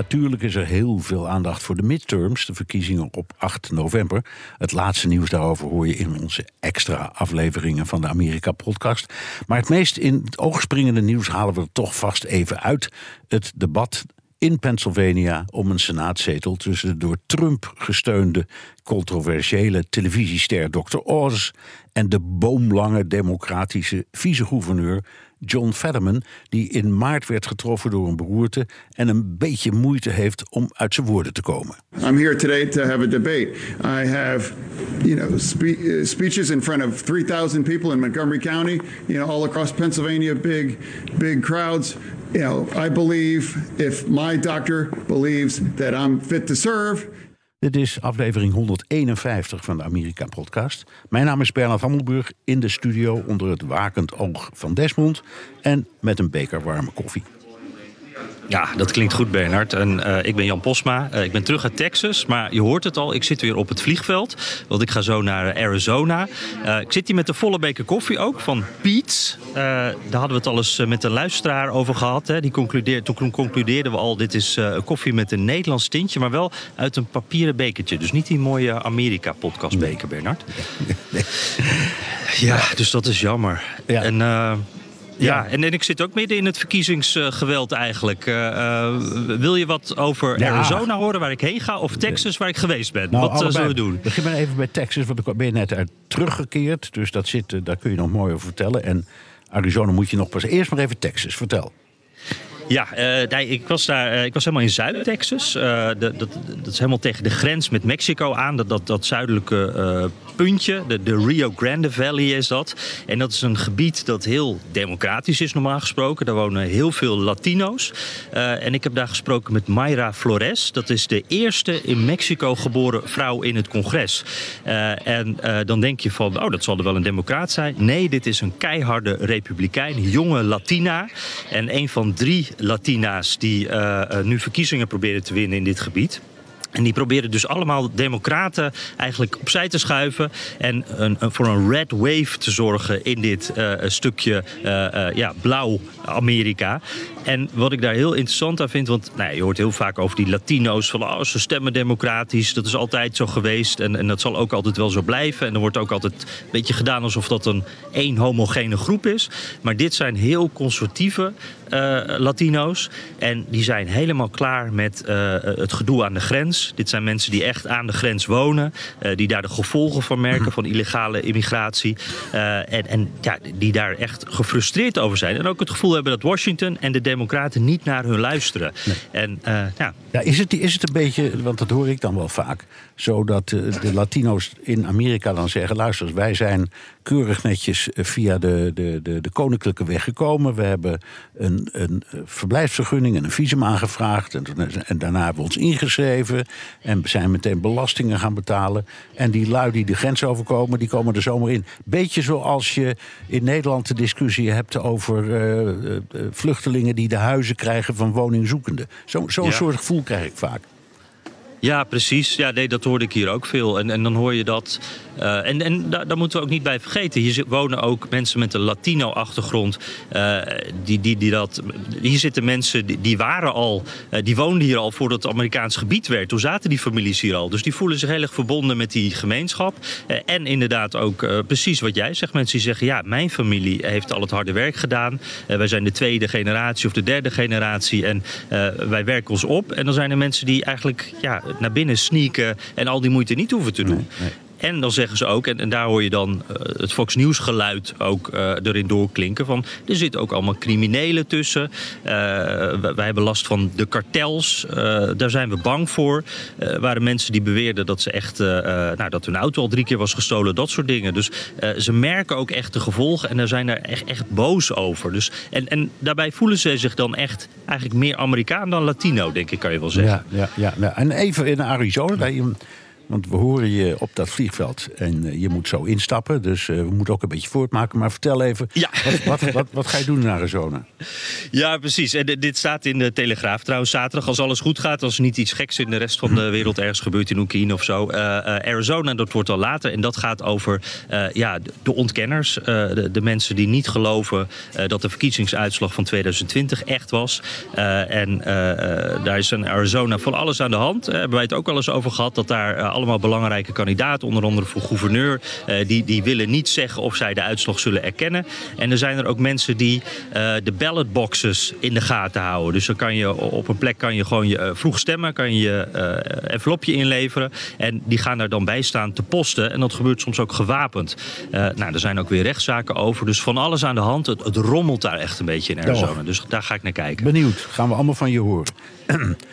Natuurlijk is er heel veel aandacht voor de midterms, de verkiezingen op 8 november. Het laatste nieuws daarover hoor je in onze extra afleveringen van de Amerika-podcast. Maar het meest in het oog springende nieuws halen we er toch vast even uit. Het debat in Pennsylvania om een senaatzetel tussen de door Trump gesteunde controversiële televisiester Dr. Oz en de boomlange democratische vicegouverneur John Fetterman, die in maart werd getroffen door een beroerte en een beetje moeite heeft om uit zijn woorden te komen. I'm here today to have a debate. I have, you know, uh, speeches in front of 3,000 people in Montgomery County, you know, all across Pennsylvania, big, big crowds. You know, I believe if my doctor believes that I'm fit to serve. Dit is aflevering 151 van de Amerika-podcast. Mijn naam is Bernard Hammelburg in de studio onder het wakend oog van Desmond en met een beker warme koffie. Ja, dat klinkt goed, Bernard. En, uh, ik ben Jan Posma. Uh, ik ben terug uit Texas. Maar je hoort het al, ik zit weer op het vliegveld. Want ik ga zo naar Arizona. Uh, ik zit hier met de volle beker koffie ook van Pete's. daar hadden we het al eens met een luisteraar over gehad. Hè. Die concludeer, toen concludeerden we al, dit is koffie met een Nederlands tintje. Maar wel uit een papieren bekertje. Dus niet die mooie Amerika-podcastbeker, Bernard. Nee. Ja, dus dat is jammer. Ja. En... Ja, en, en ik zit ook midden in het verkiezingsgeweld eigenlijk. Uh, uh, wil je wat over. Arizona horen, waar ik heen ga, of Texas, waar ik geweest ben? Nou, wat uh, zullen we doen? Begin maar even bij Texas, want daar ben je net uit teruggekeerd. Dus dat zit, daar kun je nog mooi over vertellen. En Arizona moet je nog pas. Eerst maar even Texas, vertel. Ja, uh, nee, ik, was daar, uh, ik was helemaal in Zuid-Texas. Uh, dat, dat, is helemaal tegen de grens met Mexico aan. Dat, dat, dat zuidelijke puntje, de, Rio Grande Valley is dat. En dat is een gebied dat heel democratisch is normaal gesproken. Daar wonen heel veel Latino's. en ik heb daar gesproken met Mayra Flores. Dat is de eerste in Mexico geboren vrouw in het congres. en dan denk je van, oh, dat zal er wel een democraat zijn. Nee, dit is een keiharde republikein, jonge Latina. En een van drie Latina's die nu verkiezingen proberen te winnen in dit gebied. En die proberen dus allemaal democraten eigenlijk opzij te schuiven. En een, voor een red wave te zorgen in dit uh, stukje uh, uh, ja, blauw Amerika. En wat ik daar heel interessant aan vind, want nou, je hoort heel vaak over die Latino's van oh, ze stemmen democratisch. Dat is altijd zo geweest en, en dat zal ook altijd wel zo blijven. En er wordt ook altijd een beetje gedaan alsof dat een één homogene groep is. Maar dit zijn heel conservatieve Latino's. En die zijn helemaal klaar met het gedoe aan de grens. Dit zijn mensen die echt aan de grens wonen. Uh, die daar de gevolgen van merken van illegale immigratie. en en ja, die daar echt gefrustreerd over zijn. En ook het gevoel hebben dat Washington en de Democraten niet naar hun luisteren. Nee. En, ja. Ja, is, het, is het een beetje, want dat hoor ik dan wel vaak, zo dat de Latino's in Amerika dan zeggen: luister, wij zijn keurig netjes via de, de, de, de koninklijke weg gekomen. We hebben een, een verblijfsvergunning en een visum aangevraagd. En, en, daarna hebben we ons ingeschreven. En zijn meteen belastingen gaan betalen. En die lui die de grens overkomen, die komen er zomaar in. Beetje zoals je in Nederland de discussie hebt over uh, uh, vluchtelingen die de huizen krijgen van woningzoekenden. Zo'n zo ja. soort gevoel krijg ik vaak. Ja, precies. Ja, nee, dat hoorde ik hier ook veel. En, en dan hoor je dat. Uh, en en daar, moeten we ook niet bij vergeten. Hier wonen ook mensen met een Latino-achtergrond. Uh, die, die, die dat, hier zitten mensen die, waren al. Uh, die woonden hier al voordat het Amerikaans gebied werd. Toen zaten die families hier al. Dus die voelen zich heel erg verbonden met die gemeenschap. en inderdaad ook precies wat jij zegt. Mensen die zeggen: ja, mijn familie heeft al het harde werk gedaan. wij zijn de tweede generatie of de derde generatie. En wij werken ons op. En dan zijn er mensen die eigenlijk. Ja, naar binnen sneaken en al die moeite niet hoeven te doen. En dan zeggen ze ook, en, en daar hoor je dan het Fox News geluid ook erin doorklinken, van er zitten ook allemaal criminelen tussen. wij hebben last van de kartels, daar zijn we bang voor. waren mensen die beweerden dat ze echt, nou, dat hun auto al drie keer was gestolen, dat soort dingen. Dus ze merken ook echt de gevolgen en daar zijn er echt, echt boos over. Dus, en, en daarbij voelen ze zich dan echt eigenlijk meer Amerikaan dan Latino, denk ik, kan je wel zeggen. Ja, ja, ja. En even in Arizona. Want we horen je op dat vliegveld en eh, je moet zo instappen. Dus uh, we moeten ook een beetje voortmaken. Maar vertel even, ja. wat, wat, wat, wat, ga je doen in Arizona? Ja, precies. En dit staat in de Telegraaf trouwens zaterdag. Als alles goed gaat, als er niet iets geks in de rest van de wereld ergens gebeurt in Oekraïne of zo. Uh, Arizona, dat wordt al later. En dat gaat over ja, de ontkenners. De, de, mensen die niet geloven dat de verkiezingsuitslag van 2020 echt was. en daar is in Arizona van alles aan de hand. Hebben wij het ook al eens over gehad. Dat daar allemaal belangrijke kandidaten, onder andere voor gouverneur. Uh, die, die willen niet zeggen of zij de uitslag zullen erkennen. En er zijn er ook mensen die uh, de ballotboxes in de gaten houden. Dus dan kan je op een plek kan je gewoon je, uh, vroeg stemmen, kan je je envelopje inleveren. En die gaan daar dan bij staan te posten. En dat gebeurt soms ook gewapend. nou, er zijn ook weer rechtszaken over. Dus van alles aan de hand. Het, het rommelt daar echt een beetje in Arizona. Dus daar ga ik naar kijken. Benieuwd. Gaan we allemaal van je horen.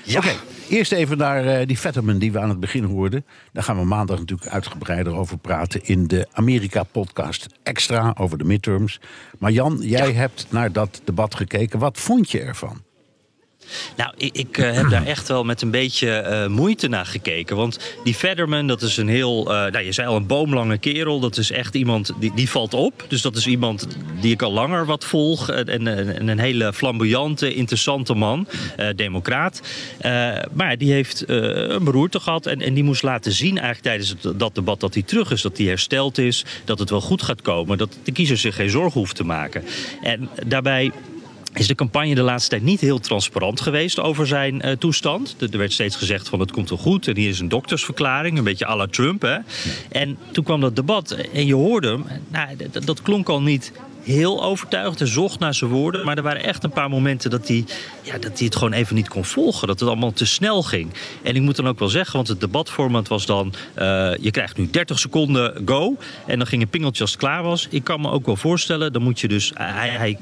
ja. Oké. Eerst even naar uh, die Vetterman die we aan het begin hoorden. Daar gaan we maandag natuurlijk uitgebreider over praten in de Amerika-podcast Extra over de midterms. Maar Jan, jij hebt naar dat debat gekeken. Wat vond je ervan? Nou, ik, ik uh, heb daar echt wel met een beetje uh, moeite naar gekeken. Want die Federman, dat is een heel, uh, nou, je zei al, een boomlange kerel. Dat is echt iemand die, die valt op. Dus dat is iemand die ik al langer wat volg. En, en, en een hele flamboyante, interessante man, democraat. maar die heeft een beroerte gehad. En, en die moest laten zien eigenlijk tijdens het, dat debat dat hij terug is. Dat hij hersteld is, dat het wel goed gaat komen. Dat de kiezer zich geen zorgen hoeft te maken. En daarbij is de campagne de laatste tijd niet heel transparant geweest over zijn uh, toestand. Er werd steeds gezegd van het komt wel goed en hier is een doktersverklaring, een beetje à la Trump. Hè? En toen kwam dat debat en je hoorde hem, nou, dat, dat klonk al niet heel overtuigd en zocht naar zijn woorden. Maar er waren echt een paar momenten dat hij, ja, dat hij het gewoon even niet kon volgen. Dat het allemaal te snel ging. En ik moet dan ook wel zeggen, want het debatformat was dan... Uh, je krijgt nu 30 seconden go. En dan ging een pingeltje als het klaar was. Ik kan me ook wel voorstellen, dan moet je dus... hij, hij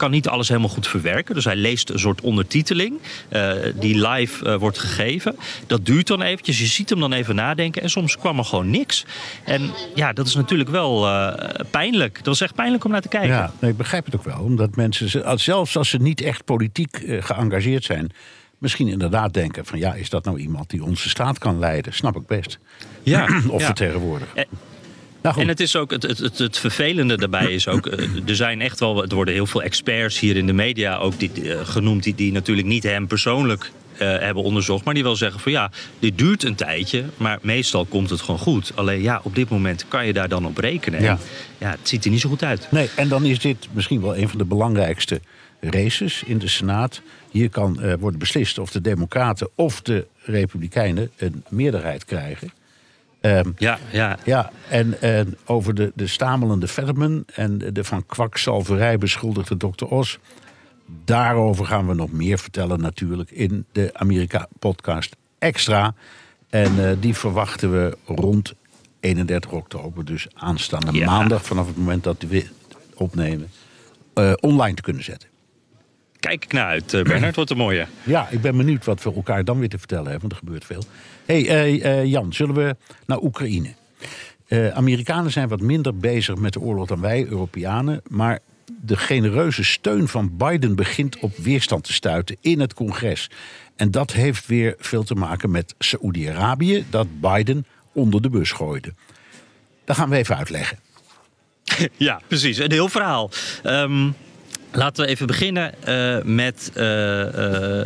kan niet alles helemaal goed verwerken. Dus hij leest een soort ondertiteling uh, die live uh, wordt gegeven. Dat duurt dan eventjes. Je ziet hem dan even nadenken. En soms kwam er gewoon niks. En ja, dat is natuurlijk wel uh, pijnlijk. Dat was echt pijnlijk om naar te kijken. Ja, nee, ik begrijp het ook wel. Omdat mensen, zelfs als ze niet echt politiek geëngageerd zijn misschien inderdaad denken van ja, is dat nou iemand die onze staat kan leiden? Snap ik best. Ja, of ja. vertegenwoordigen. Nou en het is ook het, het, het, vervelende daarbij is ook, eh, er zijn echt wel, er worden heel veel experts hier in de media ook die, uh, genoemd, die, die natuurlijk niet hem persoonlijk uh, hebben onderzocht, maar die wel zeggen van ja, dit duurt een tijdje, maar meestal komt het gewoon goed. Alleen ja, op dit moment kan je daar dan op rekenen. Ja. ja, het ziet er niet zo goed uit. Nee, en dan is dit misschien wel een van de belangrijkste races in de Senaat. Hier kan uh, worden beslist of de Democraten of de Republikeinen een meerderheid krijgen. Um, ja, ja. ja en, en over de, de stamelende Vermen en de van kwakzalverij beschuldigde dokter Os. Daarover gaan we nog meer vertellen natuurlijk in de Amerika-podcast Extra. En uh, die verwachten we rond 31 oktober, dus aanstaande ja. maandag... vanaf het moment dat we opnemen, uh, online te kunnen zetten. Kijk ik naar uit, uh, Bernard. Wat een mooie. Ja, ik ben benieuwd wat we elkaar dan weer te vertellen hebben, want er gebeurt veel. hey, uh, uh, Jan, zullen we naar Oekraïne? Amerikanen zijn wat minder bezig met de oorlog dan wij, Europeanen. Maar de genereuze steun van Biden begint op weerstand te stuiten in het congres. En dat heeft weer veel te maken met Saoedi-Arabië, dat Biden onder de bus gooide. Dat gaan we even uitleggen. Ja, precies. Een heel verhaal. Um... Laten we even beginnen uh, met uh, uh,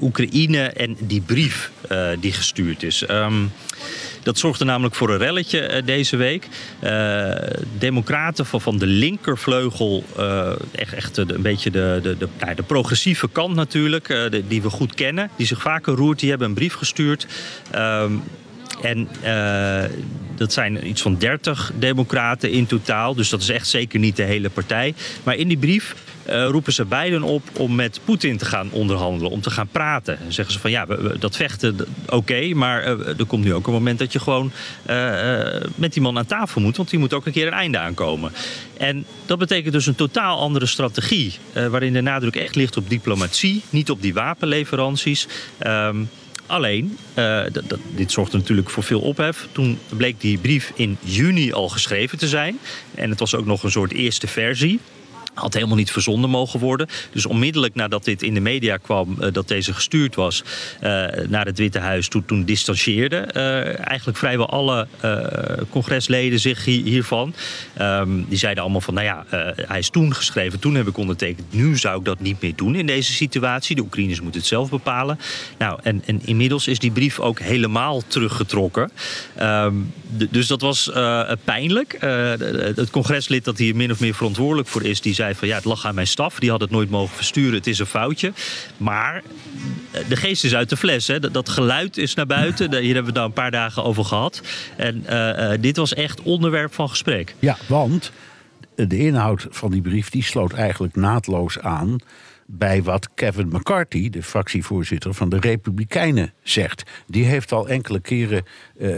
Oekraïne en die brief die gestuurd is. Um, dat zorgde namelijk voor een relletje deze week. democraten van, van de linkervleugel, echt, echt een beetje de, de, de, nou, de progressieve kant natuurlijk, die we goed kennen, die zich vaker roert, die hebben een brief gestuurd. Um, en dat zijn iets van 30 democraten in totaal. Dus dat is echt zeker niet de hele partij. Maar in die brief uh, roepen ze beiden op om met Poetin te gaan onderhandelen, om te gaan praten. En zeggen ze van ja, dat vechten oké, maar uh, er komt nu ook een moment dat je gewoon uh, met die man aan tafel moet, want die moet ook een keer een einde aankomen. En dat betekent dus een totaal andere strategie, waarin de nadruk echt ligt op diplomatie, niet op die wapenleveranties. Um, Alleen, uh, dit zorgde natuurlijk voor veel ophef. Toen bleek die brief in juni al geschreven te zijn. En het was ook nog een soort eerste versie. Had helemaal niet verzonden mogen worden. Dus onmiddellijk nadat dit in de media kwam, uh, dat deze gestuurd was uh, naar het Witte Huis, toen, toen distancieerden uh, eigenlijk vrijwel alle congresleden zich hiervan. Um, die zeiden allemaal van, nou ja, hij is toen geschreven, toen heb ik ondertekend. Nu zou ik dat niet meer doen in deze situatie. De Oekraïners moeten het zelf bepalen. Nou, en, en inmiddels is die brief ook helemaal teruggetrokken. Um, dus dat was pijnlijk. het congreslid dat hier min of meer verantwoordelijk voor is, die zei van ja, het lag aan mijn staf. Die had het nooit mogen versturen. Het is een foutje. Maar eh, de geest is uit de fles. Hè. Dat geluid is naar buiten. Hier hebben we het nou een paar dagen over gehad. En uh, uh, dit was echt onderwerp van gesprek. Ja, want de inhoud van die brief die sloot eigenlijk naadloos aan bij wat Kevin McCarthy, de fractievoorzitter van de Republikeinen, zegt. Die heeft al enkele keren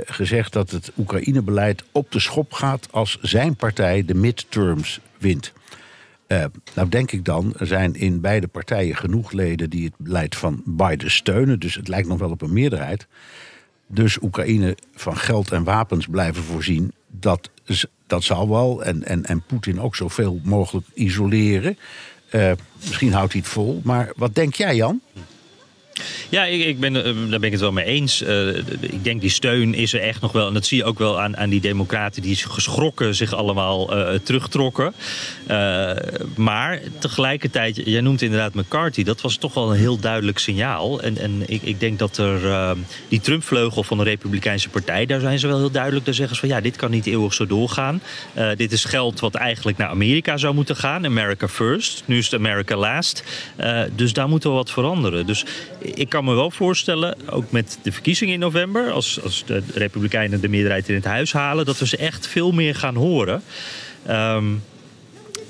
gezegd dat het Oekraïnebeleid op de schop gaat als zijn partij de midterms wint. Uh, nou denk ik dan, er zijn in beide partijen genoeg leden die het beleid van Biden steunen. Dus het lijkt nog wel op een meerderheid. Dus Oekraïne van geld en wapens blijven voorzien. Dat, dat zal wel. En, en, en Poetin ook zoveel mogelijk isoleren. Uh, misschien houdt hij het vol. Maar wat denk jij, Jan? Ja, ik, ik ben, eh, daar ben ik het wel mee eens. Uh, ik denk die steun is er echt nog wel. En dat zie je ook wel aan, aan die democraten die geschrokken zich allemaal uh, terugtrokken. Maar tegelijkertijd, jij noemt inderdaad McCarthy. Dat was toch wel een heel duidelijk signaal. En, en ik, ik denk dat er die Trump-vleugel van de Republikeinse Partij, daar zijn ze wel heel duidelijk. Daar zeggen ze van ja, dit kan niet eeuwig zo doorgaan. dit is geld wat eigenlijk naar Amerika zou moeten gaan. America first. Nu is het America last. dus daar moet wel wat veranderen. Dus ik kan me wel voorstellen, ook met de verkiezingen in november, als, als de Republikeinen de meerderheid in het huis halen, dat we ze echt veel meer gaan horen. Um,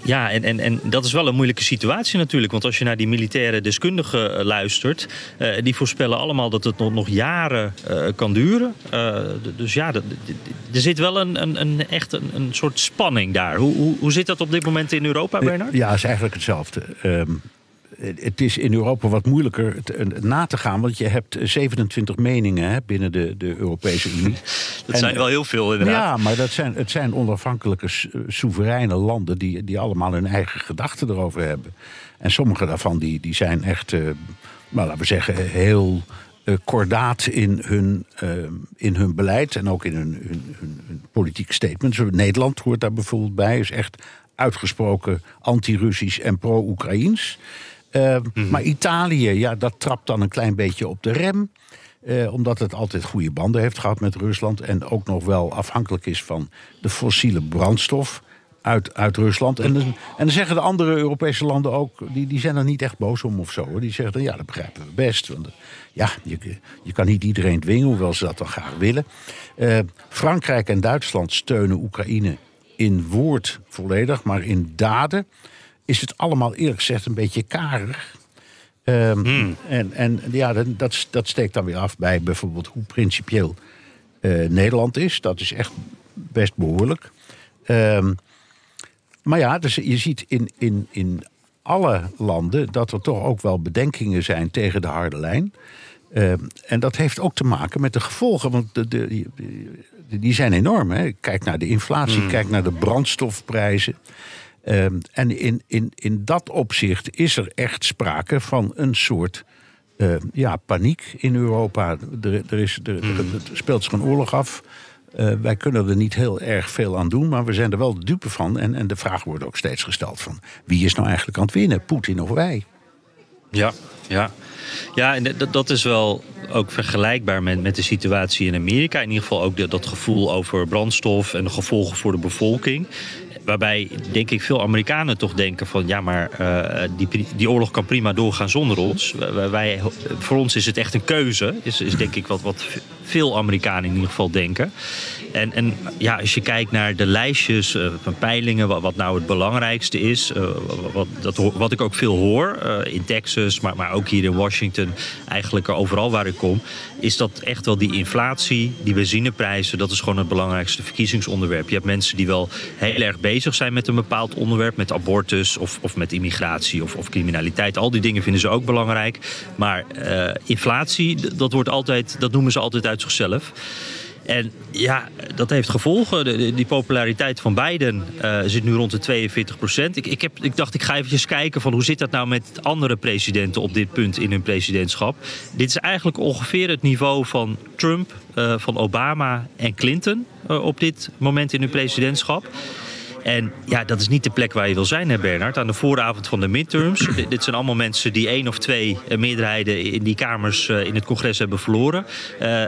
ja, en, en, en dat is wel een moeilijke situatie natuurlijk. Want als je naar die militaire deskundigen uh, luistert, uh, die voorspellen allemaal dat het nog, nog jaren uh, kan duren. dus ja, er zit wel een, een, een echt een, een, soort spanning daar. Hoe, hoe, hoe zit dat op dit moment in Europa, Bernard? Ja, het is eigenlijk hetzelfde. Um, het is in Europa wat moeilijker te, na te gaan, want je hebt 27 meningen hè, binnen de, de Europese Unie. Dat en, zijn wel heel veel, inderdaad. Ja, maar dat zijn, het zijn onafhankelijke, soevereine landen die, die allemaal hun eigen gedachten erover hebben. En sommige daarvan die, die zijn echt, uh, nou, laten we zeggen, heel uh, kordaat in hun, uh, in hun beleid en ook in hun, hun, hun, hun politieke statements. Nederland hoort daar bijvoorbeeld bij, is echt uitgesproken anti-Russisch en pro-Oekraïens. Uh, mm. Maar Italië, ja, dat trapt dan een klein beetje op de rem. Uh, omdat het altijd goede banden heeft gehad met Rusland. En ook nog wel afhankelijk is van de fossiele brandstof uit, uit Rusland. En, en dan zeggen de andere Europese landen ook, die, die zijn er niet echt boos om of zo. Hoor. Die zeggen dan, ja, dat begrijpen we best. Want ja, je, je kan niet iedereen dwingen, hoewel ze dat dan graag willen. Uh, Frankrijk en Duitsland steunen Oekraïne in woord volledig, maar in daden is het allemaal eerlijk gezegd een beetje karig. Um, hmm. En, en ja, dat, dat steekt dan weer af bij bijvoorbeeld hoe principieel uh, Nederland is. Dat is echt best behoorlijk. Um, maar ja, dus je ziet in, in, in alle landen dat er toch ook wel bedenkingen zijn tegen de harde lijn. Uh, en dat heeft ook te maken met de gevolgen, want de, de, de die zijn enorm. Hè. Kijk naar de inflatie, mm. kijk naar de brandstofprijzen. Um, en in, in, in dat opzicht is er echt sprake van een soort uh, ja, paniek in Europa. Er, er, is, er, er, mm. speelt zich een oorlog af. Uh, wij kunnen er niet heel erg veel aan doen, maar we zijn er wel de dupe van. En, en de vraag wordt ook steeds gesteld van wie is nou eigenlijk aan het winnen, Poetin of wij? Ja, ja. Ja, en dat, dat is wel ook vergelijkbaar met, met de situatie in Amerika. In ieder geval ook de, dat gevoel over brandstof en de gevolgen voor de bevolking. Waarbij, denk ik, veel Amerikanen toch denken van... ja, maar uh, die, die oorlog kan prima doorgaan zonder ons. Wij, voor ons is het echt een keuze. Is, is denk ik wat, wat veel Amerikanen in ieder geval denken. En, en ja, als je kijkt naar de lijstjes uh, van peilingen... Wat, nou het belangrijkste is... Uh, wat, dat, wat ik ook veel hoor in Texas, maar, maar ook hier in Washington... eigenlijk overal waar ik kom... is dat echt wel die inflatie, die benzineprijzen... dat is gewoon het belangrijkste verkiezingsonderwerp. Je hebt mensen die wel heel erg bezig zijn met een bepaald onderwerp, met abortus of, of met immigratie of, of criminaliteit. Al die dingen vinden ze ook belangrijk. Maar inflatie, dat, wordt altijd, dat noemen ze altijd uit zichzelf. En ja, dat heeft gevolgen. De, die populariteit van Biden uh, zit nu rond de 42 procent. Ik, ik, ik dacht, ik ga eventjes kijken van hoe zit dat nou met andere presidenten op dit punt in hun presidentschap. Dit is eigenlijk ongeveer het niveau van Trump, uh, van Obama en Clinton uh, op dit moment in hun presidentschap. En ja, dat is niet de plek waar je wil zijn, hè Bernard. Aan de vooravond van de midterms. dit zijn allemaal mensen die één of twee meerderheden in die kamers in het congres hebben verloren. Uh,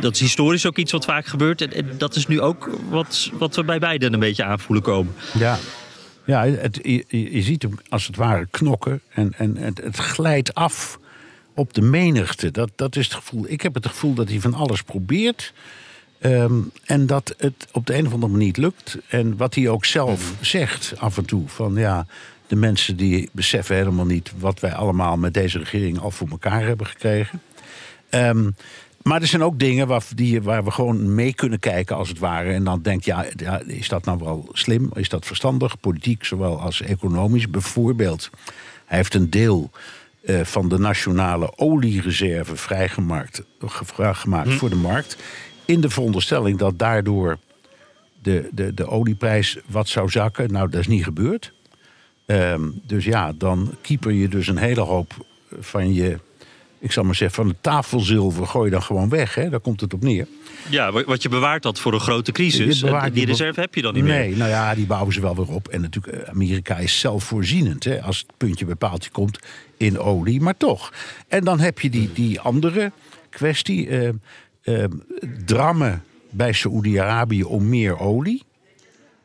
dat is historisch ook iets wat vaak gebeurt. En, dat is nu ook wat, wat we bij beiden een beetje aanvoelen komen. Ja. Ja, het, je, je, ziet hem als het ware knokken en, en het, het glijdt af op de menigte. Dat, dat is het gevoel. Ik heb het gevoel dat hij van alles probeert. Um, en dat het op de een of andere manier niet lukt. En wat hij ook zelf zegt af en toe: van ja, de mensen die beseffen helemaal niet wat wij allemaal met deze regering al voor elkaar hebben gekregen. Um, maar er zijn ook dingen waar, die, waar we gewoon mee kunnen kijken, als het ware. En dan denk je, ja, ja, is dat nou wel slim? Is dat verstandig? Politiek zowel als economisch. Bijvoorbeeld, hij heeft een deel uh, van de nationale oliereserve vrijgemaakt gemaakt hm. voor de markt in de veronderstelling dat daardoor de, de, de olieprijs wat zou zakken. Nou, dat is niet gebeurd. Um, dus ja, dan keeper je dus een hele hoop van je, ik zal maar zeggen, van het tafelzilver gooi je dan gewoon weg. Hè? Daar komt het op neer. Ja, wat je bewaart dat voor een grote crisis. Die reserve heb je dan niet nee, meer. Nee, nou ja, die bouwen ze wel weer op. En natuurlijk, eh, Amerika is zelfvoorzienend. Hè, als het puntje bij paaltje komt in olie, maar toch. En dan heb je die, die andere kwestie. Uh, uh, drammen bij Saoedi-Arabië om meer olie.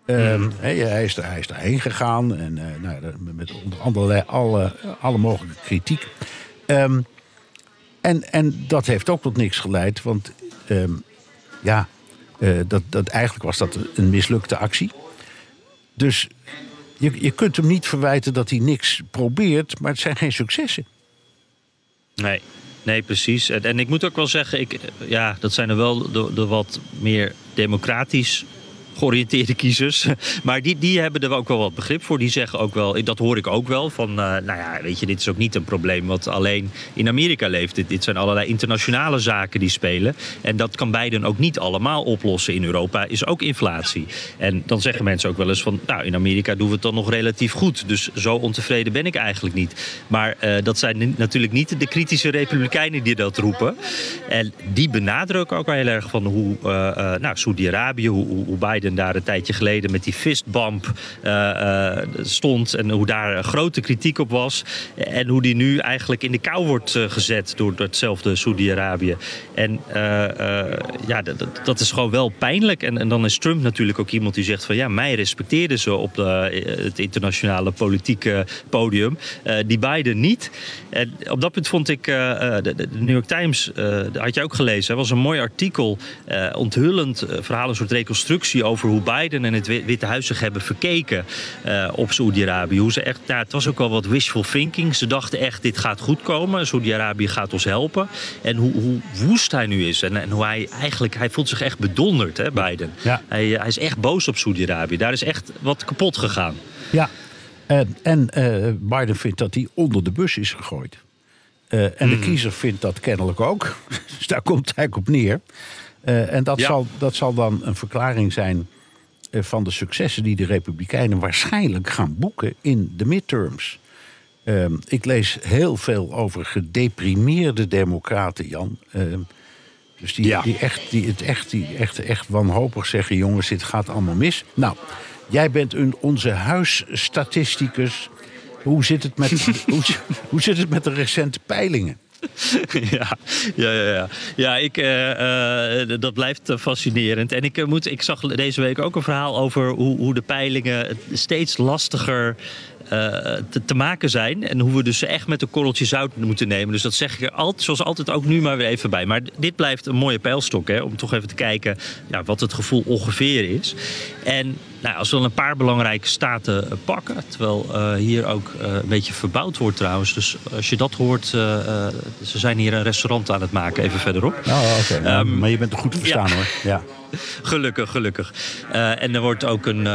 Uh, mm. hij, hij, is er, hij is erheen gegaan en uh, nou, met onder andere alle, alle mogelijke kritiek. Um, en, en dat heeft ook tot niks geleid, want um, ja, uh, dat, dat, eigenlijk was dat een mislukte actie. Dus je, je kunt hem niet verwijten dat hij niks probeert, maar het zijn geen successen. Nee, Nee, precies. En, ik moet ook wel zeggen, ik, ja, dat zijn er wel de wat meer democratisch georiënteerde kiezers. Maar die, die hebben er ook wel wat begrip voor. Die zeggen ook wel, dat hoor ik ook wel, van uh, nou ja, weet je, dit is ook niet een probleem wat alleen in Amerika leeft. Dit, dit zijn allerlei internationale zaken die spelen. En dat kan Biden ook niet allemaal oplossen. In Europa is ook inflatie. En dan zeggen mensen ook wel eens van, nou in Amerika doen we het dan nog relatief goed. Dus zo ontevreden ben ik eigenlijk niet. Maar uh, dat zijn natuurlijk niet de kritische republikeinen die dat roepen. En die benadrukken ook wel heel erg van hoe, uh, nou, Saudi-Arabië, hoe, hoe Biden Biden daar een tijdje geleden met die fistbump uh, uh, stond. En hoe daar grote kritiek op was. En hoe die nu eigenlijk in de kou wordt uh, gezet door hetzelfde Saudi-Arabië. En ja, dat, is gewoon wel pijnlijk. En, en dan is Trump natuurlijk ook iemand die zegt van ja, mij respecteerden ze op de, het internationale politieke podium. die Biden niet. En op dat punt vond ik, de, de, New York Times, had je ook gelezen, was een mooi artikel onthullend verhaal, een soort reconstructie over over hoe Biden en het Witte Huis zich hebben verkeken uh, op Saoedi-Arabië. Hoe ze echt, nou, het was ook wel wat wishful thinking. Ze dachten echt, dit gaat goed komen. Saoedi-Arabië gaat ons helpen. En hoe, hoe, woest hij nu is. En, en, hoe hij eigenlijk, hij voelt zich echt bedonderd, hè, Biden. Ja. Hij, hij is echt boos op Saoedi-Arabië. Daar is echt wat kapot gegaan. Ja, en, en uh, Biden vindt dat hij onder de bus is gegooid. Uh, en de mm. kiezer vindt dat kennelijk ook. dus daar komt het eigenlijk op neer. Uh, en dat, zal, dat zal dan een verklaring zijn uh, van de successen die de Republikeinen waarschijnlijk gaan boeken in de midterms. Uh, ik lees heel veel over gedeprimeerde democraten, Jan. Ehm, dus die, ja. die, echt, die het echt, die echt, echt wanhopig zeggen: jongens, dit gaat allemaal mis. Nou, jij bent een, onze huisstatisticus. Hoe zit het met, hoe, hoe zit het met de recente peilingen? ja, ja, ja, ja. ik, uh, uh, dat blijft fascinerend. En ik, moet, ik zag deze week ook een verhaal over hoe, hoe de peilingen steeds lastiger te, te, maken zijn. En hoe we dus echt met een korreltje zout moeten nemen. Dus dat zeg ik er altijd, zoals altijd ook nu maar weer even bij. Maar dit blijft een mooie pijlstok, hè, om toch even te kijken ja, wat het gevoel ongeveer is. En nou, als we dan een paar belangrijke staten pakken, terwijl uh, hier ook uh, een beetje verbouwd wordt trouwens. Dus als je dat hoort, uh, ze zijn hier een restaurant aan het maken, even verderop. Oh, oké. Okay. Um, maar je bent er goed te verstaan ja. hoor. Ja. Gelukkig, gelukkig. en er wordt ook een...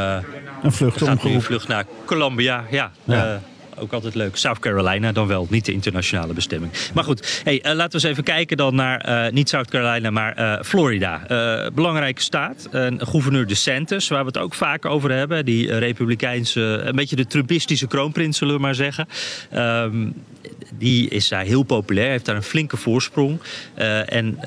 een vlucht omgeroepen. Een vlucht naar Colombia, ja. ja ook altijd leuk. South Carolina dan wel, niet de internationale bestemming. Maar goed, uh, laten we eens even kijken dan naar uh, niet South Carolina, maar uh, Florida. belangrijke staat. gouverneur DeSantis, waar we het ook vaak over hebben. Die republikeinse, een beetje de Trumpistische kroonprins, zullen we maar zeggen. Um, die is daar heel populair, heeft daar een flinke voorsprong. En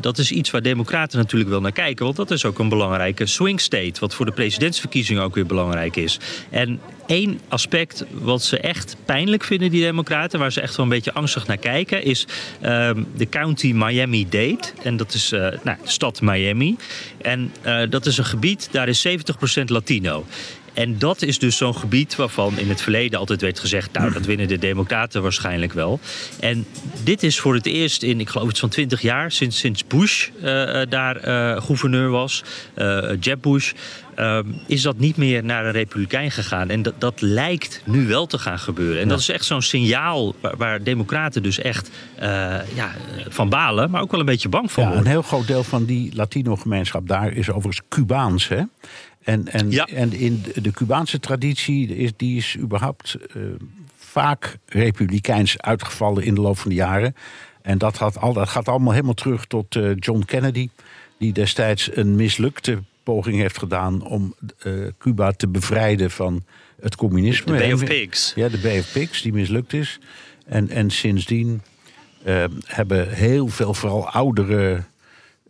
dat is iets waar democraten natuurlijk wel naar kijken. Want dat is ook een belangrijke swing state. Wat voor de presidentsverkiezingen ook weer belangrijk is. En één aspect wat ze echt pijnlijk vinden, die democraten... waar ze echt wel een beetje angstig naar kijken... is uh, de county Miami-Dade. En dat is uh, nou, de stad Miami. En dat is een gebied, daar is 70% Latino. En dat is dus zo'n gebied waarvan in het verleden altijd werd gezegd... nou, dat winnen de democraten waarschijnlijk wel. En dit is voor het eerst in, ik geloof iets van 20 jaar... sinds, sinds Bush uh, daar gouverneur was, Jeb Bush... Uh, is dat niet meer naar een republikein gegaan. En dat, dat lijkt nu wel te gaan gebeuren. En dat is echt zo'n signaal waar, waar, democraten dus echt uh, ja, van balen... maar ook wel een beetje bang voor ja, worden. Een heel groot deel van die Latino-gemeenschap daar is overigens Cubaans, hè? En, en, ja. en in de Cubaanse traditie is die is überhaupt uh, vaak republikeins uitgevallen in de loop van de jaren. En dat, had al, dat gaat allemaal helemaal terug tot uh, John Kennedy, die destijds een mislukte poging heeft gedaan om uh, Cuba te bevrijden van het communisme. De Bay of Pigs. Ja, de Bay of Pigs, die mislukt is. En, en sindsdien hebben heel veel, vooral oudere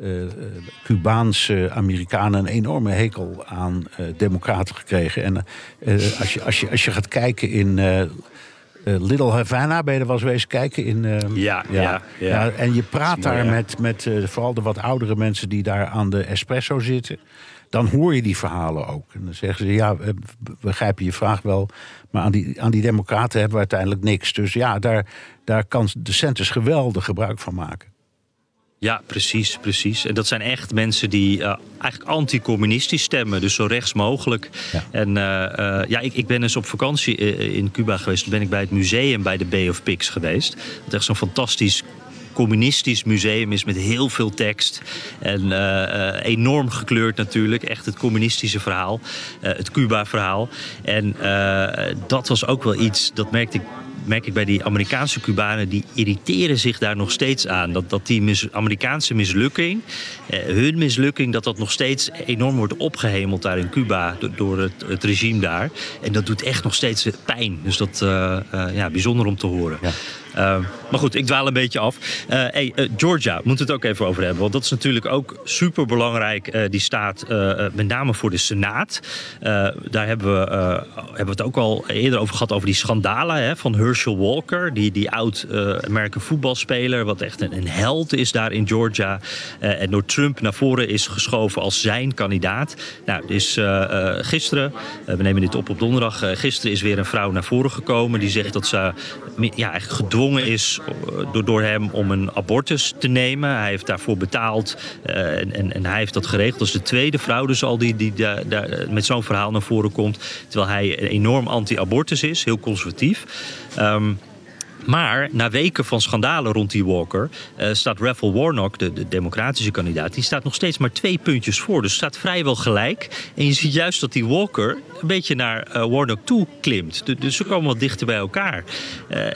uh, Cubaanse Amerikanen een enorme hekel aan democraten gekregen. En als, je, als, je, als je gaat kijken in Little Havana, ben je er wel eens wezen kijken? In, ja, ja, ja, ja, En je praat daar met, met vooral de wat oudere mensen die daar aan de espresso zitten. Dan hoor je die verhalen ook. En dan zeggen ze, ja, we begrijpen je vraag wel. Maar aan die, aan die democraten hebben we uiteindelijk niks. Dus ja, daar, daar kan de Centers geweldig gebruik van maken. Ja, precies, precies. En dat zijn echt mensen die uh, eigenlijk anticommunistisch stemmen, dus zo rechts mogelijk. Ja. En uh, uh, ja, ik, ik ben eens op vakantie in Cuba geweest. Toen ben ik bij het museum bij de Bay of Pigs geweest. Dat echt zo'n fantastisch communistisch museum is met heel veel tekst. En uh, enorm gekleurd natuurlijk. Echt het communistische verhaal. Uh, het Cuba-verhaal. En dat was ook wel iets, dat merkte ik merk ik bij die Amerikaanse Cubanen, die irriteren zich daar nog steeds aan. Dat, dat die Amerikaanse mislukking, eh, hun mislukking, dat dat nog steeds enorm wordt opgehemeld daar in Cuba door, het, regime daar. En dat doet echt nog steeds pijn. Dus dat uh, ja, bijzonder om te horen. Ja. Uh, maar goed, ik dwaal een beetje af. Uh, hey, uh, Georgia, moeten we het ook even over hebben. Want dat is natuurlijk ook super belangrijk, die staat, met name voor de Senaat. daar hebben we, hebben we het ook al eerder over gehad, over die schandalen hè, van Herschel Walker. Die, die oud-American voetbalspeler, wat echt een, een, held is daar in Georgia. en door Trump naar voren is geschoven als zijn kandidaat. Nou, dus gisteren, we nemen dit op op donderdag, gisteren is weer een vrouw naar voren gekomen. Die zegt dat ze ja, eigenlijk gedwongen is door, door hem om een abortus te nemen. Hij heeft daarvoor betaald uh, en, en, hij heeft dat geregeld. Dat is de tweede vrouw dus al die, die daar, daar met zo'n verhaal naar voren komt. Terwijl hij enorm anti-abortus is, heel conservatief. Um, maar na weken van schandalen rond die Walker uh, staat Raphael Warnock, de, de, democratische kandidaat, die staat nog steeds maar twee puntjes voor. Dus staat vrijwel gelijk. En je ziet juist dat die Walker een beetje naar uh, Warnock toe klimt. Dus, dus ze komen wat dichter bij elkaar. Uh,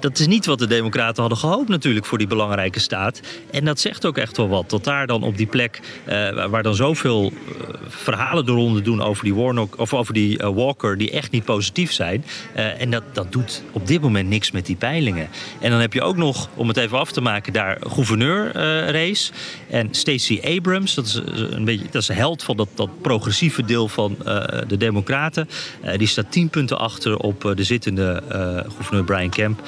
dat is niet wat de democraten hadden gehoopt natuurlijk voor die belangrijke staat. En dat zegt ook echt wel wat. Dat daar dan op die plek waar dan zoveel verhalen de ronde doen over die Warnock of over die Walker die echt niet positief zijn. en dat, dat doet op dit moment niks met die En dan heb je ook nog, om het even af te maken, daar gouverneur-race. Uh, en Stacey Abrams, dat is een beetje dat is een held van dat, dat progressieve deel van uh, de Democraten die staat tien punten achter op de zittende gouverneur Brian Kemp.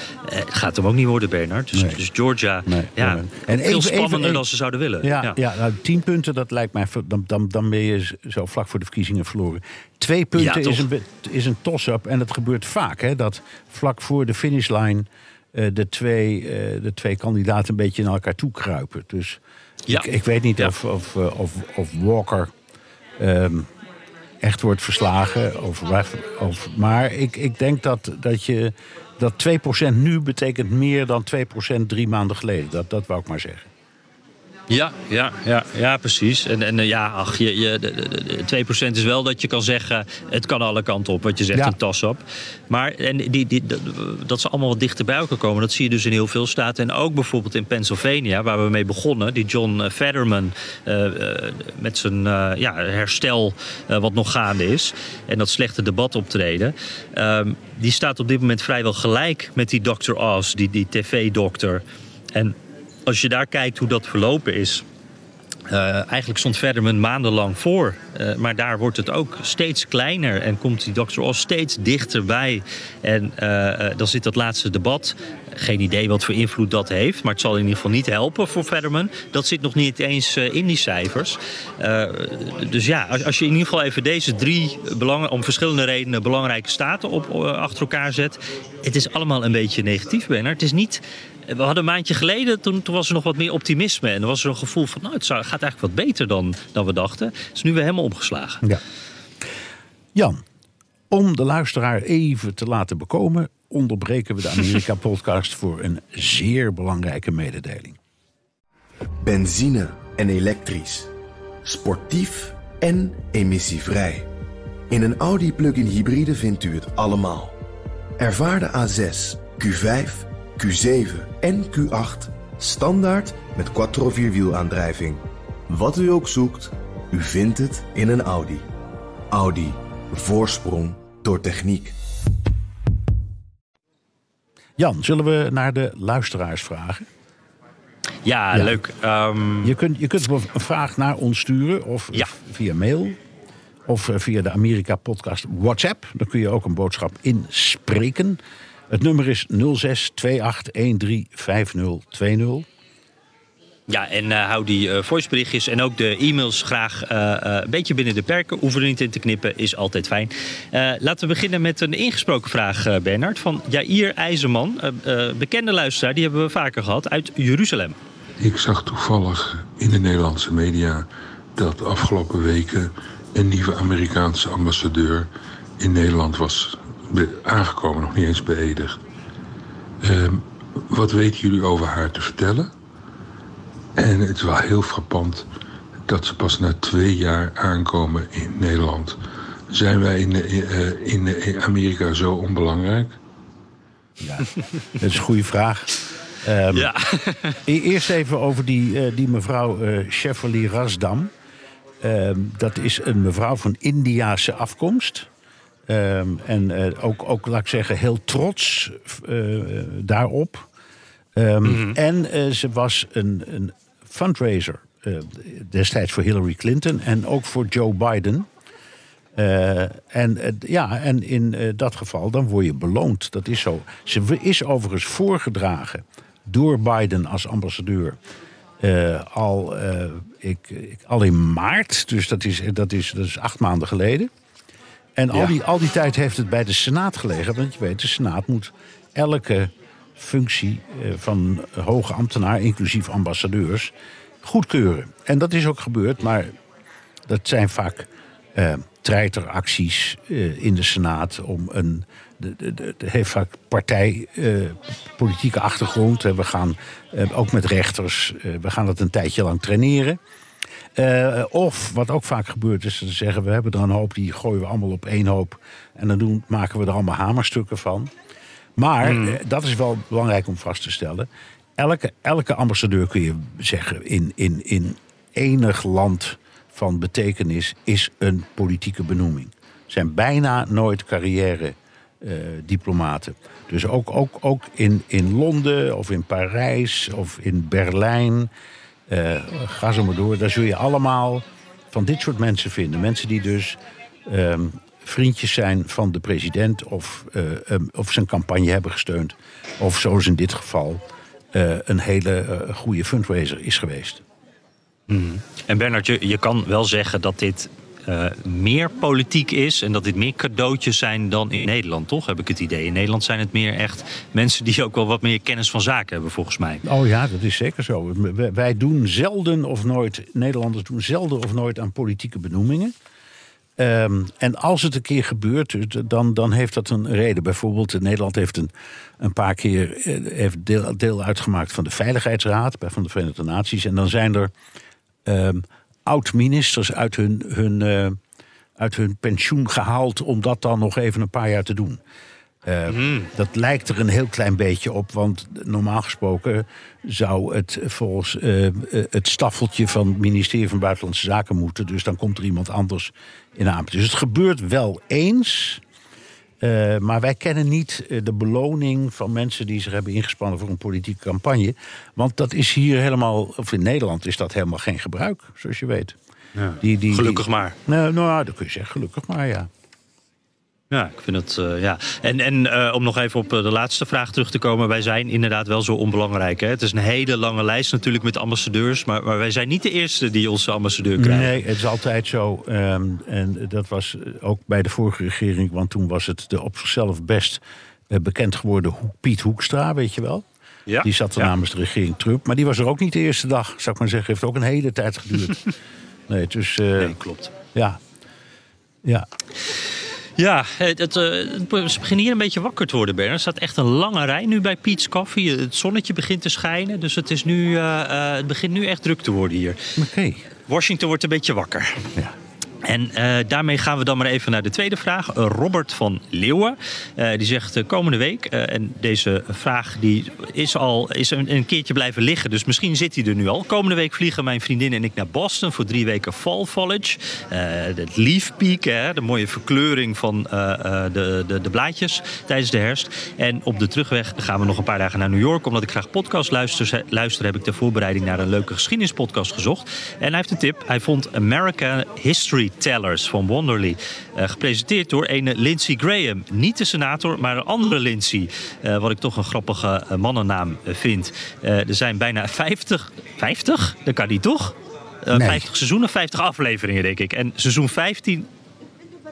gaat hem ook niet worden, Bernard. Dus, dus Georgia, ja, en veel spannender dan ze zouden willen. Ja, ja. nou, tien punten, dat lijkt mij, dan, dan, dan ben je zo vlak voor de verkiezingen verloren. Twee punten is, een, is een toss-up en dat gebeurt vaak. Hè, dat vlak voor de finishline uh, de, twee, uh, de twee kandidaten een beetje naar elkaar toe kruipen. Dus ja. ik, ik, weet niet of, of, uh, of, of, Walker um, echt wordt verslagen. Of, of, maar ik, ik denk dat, dat je dat 2% nu betekent meer dan 2% drie maanden geleden. Dat, dat wou ik maar zeggen. Ja, ja, ja, ja precies. En, en ja, ach, je, je, de, de, 2% is wel dat je kan zeggen... het kan alle kanten op, wat je zegt, een tas op. Maar en die, die, dat ze allemaal wat dichter bij elkaar komen... dat zie je dus in heel veel staten. En ook bijvoorbeeld in Pennsylvania, waar we mee begonnen... die John Fetterman uh, met zijn uh, ja, herstel wat nog gaande is... en dat slechte debat optreden... Ehm, die staat op dit moment vrijwel gelijk met die Dr. Oz, die, die tv-dokter... En als je daar kijkt hoe dat verlopen is. Uh, eigenlijk stond Verderman maandenlang voor. Uh, maar daar wordt het ook steeds kleiner. En komt die Dr. Oz steeds dichterbij. En uh, dan zit dat laatste debat. Geen idee wat voor invloed dat heeft. Maar het zal in ieder geval niet helpen voor Verderman. Dat zit nog niet eens in die cijfers. dus ja, als, als, je in ieder geval even deze drie om verschillende redenen belangrijke staten op, achter elkaar zet. Het is allemaal een beetje negatief, Benner. Het is niet we hadden een maandje geleden, toen, toen, was er nog wat meer optimisme. En er was er een gevoel van, nou, het gaat eigenlijk wat beter dan, dan we dachten. Het is nu weer helemaal omgeslagen. Ja. Jan, om de luisteraar even te laten bekomen... onderbreken we de Amerika-podcast voor een zeer belangrijke mededeling. Benzine en elektrisch. Sportief en emissievrij. In een Audi plug-in hybride vindt u het allemaal. Ervaar de A6, Q5 Q7 en Q8 standaard met quattro vierwielaandrijving. Wat u ook zoekt, u vindt het in een Audi. Audi. Voorsprong door techniek. Jan, zullen we naar de luisteraars vragen? Ja, leuk. Um... Je, kunt, je kunt een vraag naar ons sturen of via mail. Of eh, via de Amerika Podcast WhatsApp. Dan kun je ook een boodschap inspreken. Het nummer is 06 28135020. Ja, en uh, hou die uh, voiceberichtjes en ook de e-mails graag uh, een beetje binnen de perken. Hoeven er niet in te knippen, is altijd fijn. laten we beginnen met een ingesproken vraag, Bernard. Van Jair IJzerman, bekende luisteraar, die hebben we vaker gehad, uit Jeruzalem. Ik zag toevallig in de Nederlandse media dat afgelopen weken een nieuwe Amerikaanse ambassadeur in Nederland was aangekomen, nog niet eens beëdigd. Uh, wat weten jullie over haar te vertellen? En het is wel heel frappant dat ze pas na twee jaar aankomen in Nederland. Zijn wij in, uh, in Amerika zo onbelangrijk? Ja, dat is een goede vraag. Um, ja. E-, eerst even over die, uh, die mevrouw uh, Chevrolet Rasdam. Um, dat is een mevrouw van Indiase afkomst. Um, en uh, ook, ook, laat ik zeggen, heel trots uh, daarop. Um, mm -hmm. En uh, ze was een, een fundraiser destijds voor Hillary Clinton en ook voor Joe Biden. en ja, en in dat geval dan word je beloond. Dat is zo. Ze is overigens voorgedragen door Biden als ambassadeur. al, ik, ik, al in maart, dus dat is, dat, is, dat is acht maanden geleden. En al, die, al die tijd heeft het bij de Senaat gelegen. Want je weet, de Senaat moet elke functie eh, van hoge ambtenaar, inclusief ambassadeurs, goedkeuren. En dat is ook gebeurd, maar dat zijn vaak uh, treiteracties uh, in de Senaat om een. De, de, de, heeft vaak partijpolitieke uh, achtergrond. We gaan ook met rechters, we gaan dat een tijdje lang traineren. Uh, of, wat ook vaak gebeurt, is te zeggen: we hebben er een hoop, die gooien we allemaal op één hoop. En dan doen, maken we er allemaal hamerstukken van. Maar, mm. uh, dat is wel belangrijk om vast te stellen. Elke, elke ambassadeur kun je zeggen in, in, in enig land van betekenis is een politieke benoeming. Zijn bijna nooit carrière uh, diplomaten. Dus ook, ook, ook in, in Londen of in Parijs of in Berlijn uh, ga zo maar door. Daar zul je allemaal van dit soort mensen vinden. Mensen die dus um, vriendjes zijn van de president of, uh, um, of zijn campagne hebben gesteund. Of zoals in dit geval uh, een hele goede fundraiser is geweest. Mm. En Bernard, je kan wel zeggen dat dit uh, meer politiek is en dat dit meer cadeautjes zijn dan in Nederland, toch? Heb ik het idee. In Nederland zijn het meer echt mensen die ook wel wat meer kennis van zaken hebben, volgens mij. Oh ja, dat is zeker zo. Wij doen zelden of nooit, Nederlanders doen zelden of nooit aan politieke benoemingen. Um, en als het een keer gebeurt, dan, dan heeft dat een reden. Bijvoorbeeld, Nederland heeft een, een paar keer heeft deel, deel uitgemaakt van de Veiligheidsraad van de Verenigde Naties. En dan zijn er um, oud-ministers uit hun, hun, uh, uit hun pensioen gehaald om dat dan nog even een paar jaar te doen. Uh, mm. Dat lijkt er een heel klein beetje op, want normaal gesproken zou het volgens uh, het staffeltje van het ministerie van Buitenlandse Zaken moeten. Dus dan komt er iemand anders in aan. Dus het gebeurt wel eens. Uh, maar wij kennen niet de beloning van mensen die zich hebben ingespannen voor een politieke campagne. Want dat is hier helemaal, of in Nederland is dat helemaal geen gebruik, zoals je weet. Ja, die, die, gelukkig die, maar. Nou, nou, dat kun je zeggen, gelukkig maar, ja. Ja, ik vind het. Uh, ja. En, en uh, om nog even op de laatste vraag terug te komen. Wij zijn inderdaad wel zo onbelangrijk. Hè? Het is een hele lange lijst natuurlijk met ambassadeurs. Maar, maar wij zijn niet de eerste die onze ambassadeur krijgen. Nee, het is altijd zo. Um, en dat was ook bij de vorige regering. Want toen was het de op zichzelf best uh, bekend geworden Piet Hoekstra, weet je wel. Ja, die zat er ja. namens de regering Trump. Maar die was er ook niet de eerste dag, zou ik maar zeggen. Heeft ook een hele tijd geduurd. nee, dus. nee, klopt. Ja. Ja. Ja, het, het, ze beginnen hier een beetje wakker te worden, Bernard. Er staat echt een lange rij nu bij Pete's Coffee. Het zonnetje begint te schijnen, dus het, is nu, uh, het begint nu echt druk te worden hier. Oké. Okay. Washington wordt een beetje wakker. Ja. En uh, daarmee gaan we dan maar even naar de tweede vraag. Robert van Leeuwen. Uh, die zegt komende week. en deze vraag die is al is een, een, keertje blijven liggen. Dus misschien zit hij er nu al. Komende week vliegen mijn vriendin en ik naar Boston voor drie weken fall foliage. het leaf peak, hè, de mooie verkleuring van de, de, de, blaadjes tijdens de herfst. En op de terugweg gaan we nog een paar dagen naar New York. Omdat ik graag podcast luister, luister heb ik ter voorbereiding naar een leuke geschiedenispodcast gezocht. En hij heeft een tip. Hij vond American History Tellers van Wonderly. Uh, gepresenteerd door een Lindsey Graham. Niet de senator, maar een andere Lindsey. Uh, wat ik toch een grappige uh, mannennaam vind. er zijn bijna 50. 50? Dat kan niet toch? Nee. 50 seizoenen, 50 afleveringen, denk ik. En seizoen 15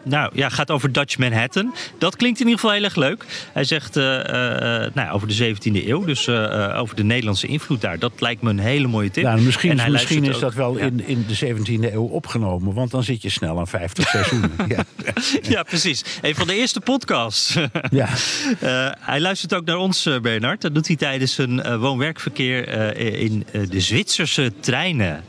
nou ja, gaat over Dutch Manhattan. Dat klinkt in ieder geval heel erg leuk. Hij zegt uh, uh, nou, over de 17e eeuw, dus uh, over de Nederlandse invloed daar. Dat lijkt me een hele mooie tip. Nou, misschien misschien is ook, dat wel ja. in, in de 17e eeuw opgenomen, want dan zit je snel aan 50 seizoenen. ja. ja, precies. Een van de eerste podcasts. ja. hij luistert ook naar ons, Bernard. Dat doet hij tijdens een woon-werkverkeer in de Zwitserse treinen.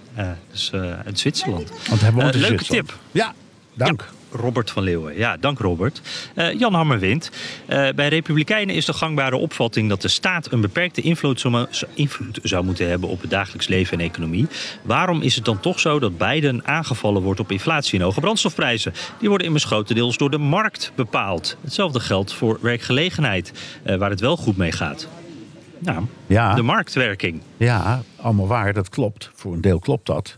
dus uit Zwitserland. Want hij woont in leuke Zwitserland. tip. Ja, dank. Ja. Robert van Leeuwen. Ja, dank Robert. Uh, Jan Hammerwind. Uh, bij Republikeinen is de gangbare opvatting dat de staat een beperkte invloed zou, invloed zou, moeten hebben op het dagelijks leven en economie. Waarom is het dan toch zo dat Biden aangevallen wordt op inflatie en hoge brandstofprijzen? Die worden immers grotendeels door de markt bepaald. Hetzelfde geldt voor werkgelegenheid, uh, waar het wel goed mee gaat. Nou, ja. de marktwerking. Ja, allemaal waar, dat klopt. Voor een deel klopt dat.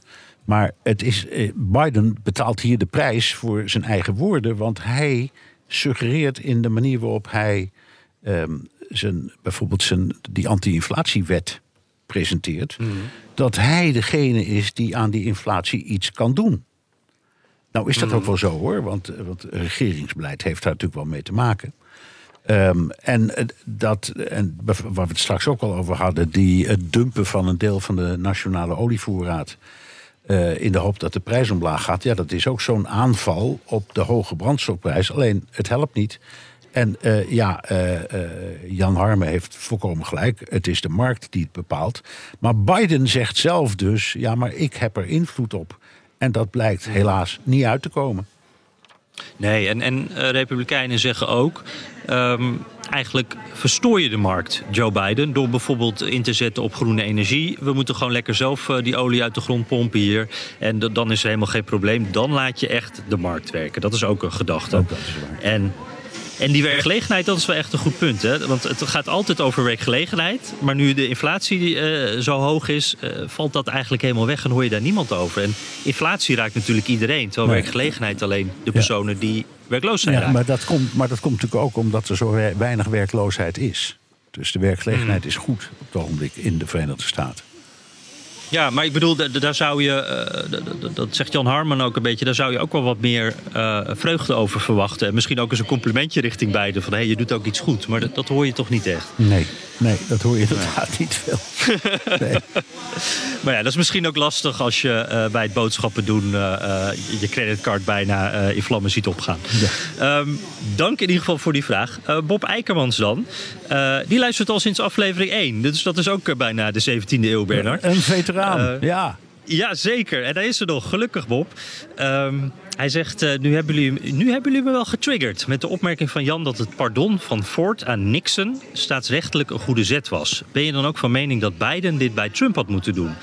Maar het is, eh, Biden betaalt hier de prijs voor zijn eigen woorden, want hij suggereert in de manier waarop hij um, zijn, bijvoorbeeld zijn, die anti-inflatiewet presenteert, mm. dat hij degene is die aan die inflatie iets kan doen. Nou is dat mm. ook wel zo hoor, want, want regeringsbeleid heeft daar natuurlijk wel mee te maken. Um, en dat, en waar we het straks ook al over hadden, die, het dumpen van een deel van de nationale olievoorraad. Uh, in de hoop dat de prijs omlaag gaat. Ja, dat is ook zo'n aanval op de hoge brandstofprijs. Alleen, het helpt niet. En uh, ja, uh, Jan Harme heeft volkomen gelijk. Het is de markt die het bepaalt. Maar Biden zegt zelf dus: ja, maar ik heb er invloed op. En dat blijkt helaas niet uit te komen. Nee, en, en Republikeinen zeggen ook. Um, eigenlijk verstoor je de markt, Joe Biden, door bijvoorbeeld in te zetten op groene energie. We moeten gewoon lekker zelf uh, die olie uit de grond pompen hier. En dan is er helemaal geen probleem. Dan laat je echt de markt werken. Dat is ook een gedachte. Ook dat is waar. En En die werkgelegenheid, dat is wel echt een goed punt. Hè? Want het gaat altijd over werkgelegenheid. Maar nu de inflatie uh, zo hoog is, uh, valt dat eigenlijk helemaal weg en hoor je daar niemand over. En inflatie raakt natuurlijk iedereen. Terwijl nee. werkgelegenheid alleen de personen ja. die werkloos zijn. Ja, maar dat, komt, maar dat komt natuurlijk ook omdat er zo weinig werkloosheid is. Dus de werkgelegenheid mm. is goed op het ogenblik in de Verenigde Staten. Ja, maar ik bedoel, daar zou je, uh, dat zegt Jan Harman ook een beetje, daar zou je ook wel wat meer uh, vreugde over verwachten. En misschien ook eens een complimentje richting beiden. Van hé, hey, je doet ook iets goed. Maar dat, dat, hoor je toch niet echt? Nee, nee dat hoor je inderdaad nee. niet veel. Nee. maar ja, dat is misschien ook lastig als je uh, bij het boodschappen doen je creditcard bijna in vlammen ziet opgaan. Ja. Um, dank in ieder geval voor die vraag. Bob Eikermans dan, die luistert al sinds aflevering 1. Dus dat is ook bijna de 17e eeuw, Bernard. Een veteraan. Uh, ja. Ja, zeker. En daar is er nog. Gelukkig, Bob. Um, hij zegt, uh, nu, hebben jullie, nu hebben jullie me wel getriggerd... met de opmerking van Jan dat het pardon van Ford aan Nixon... staatsrechtelijk een goede zet was. Ben je dan ook van mening dat Biden dit bij Trump had moeten doen?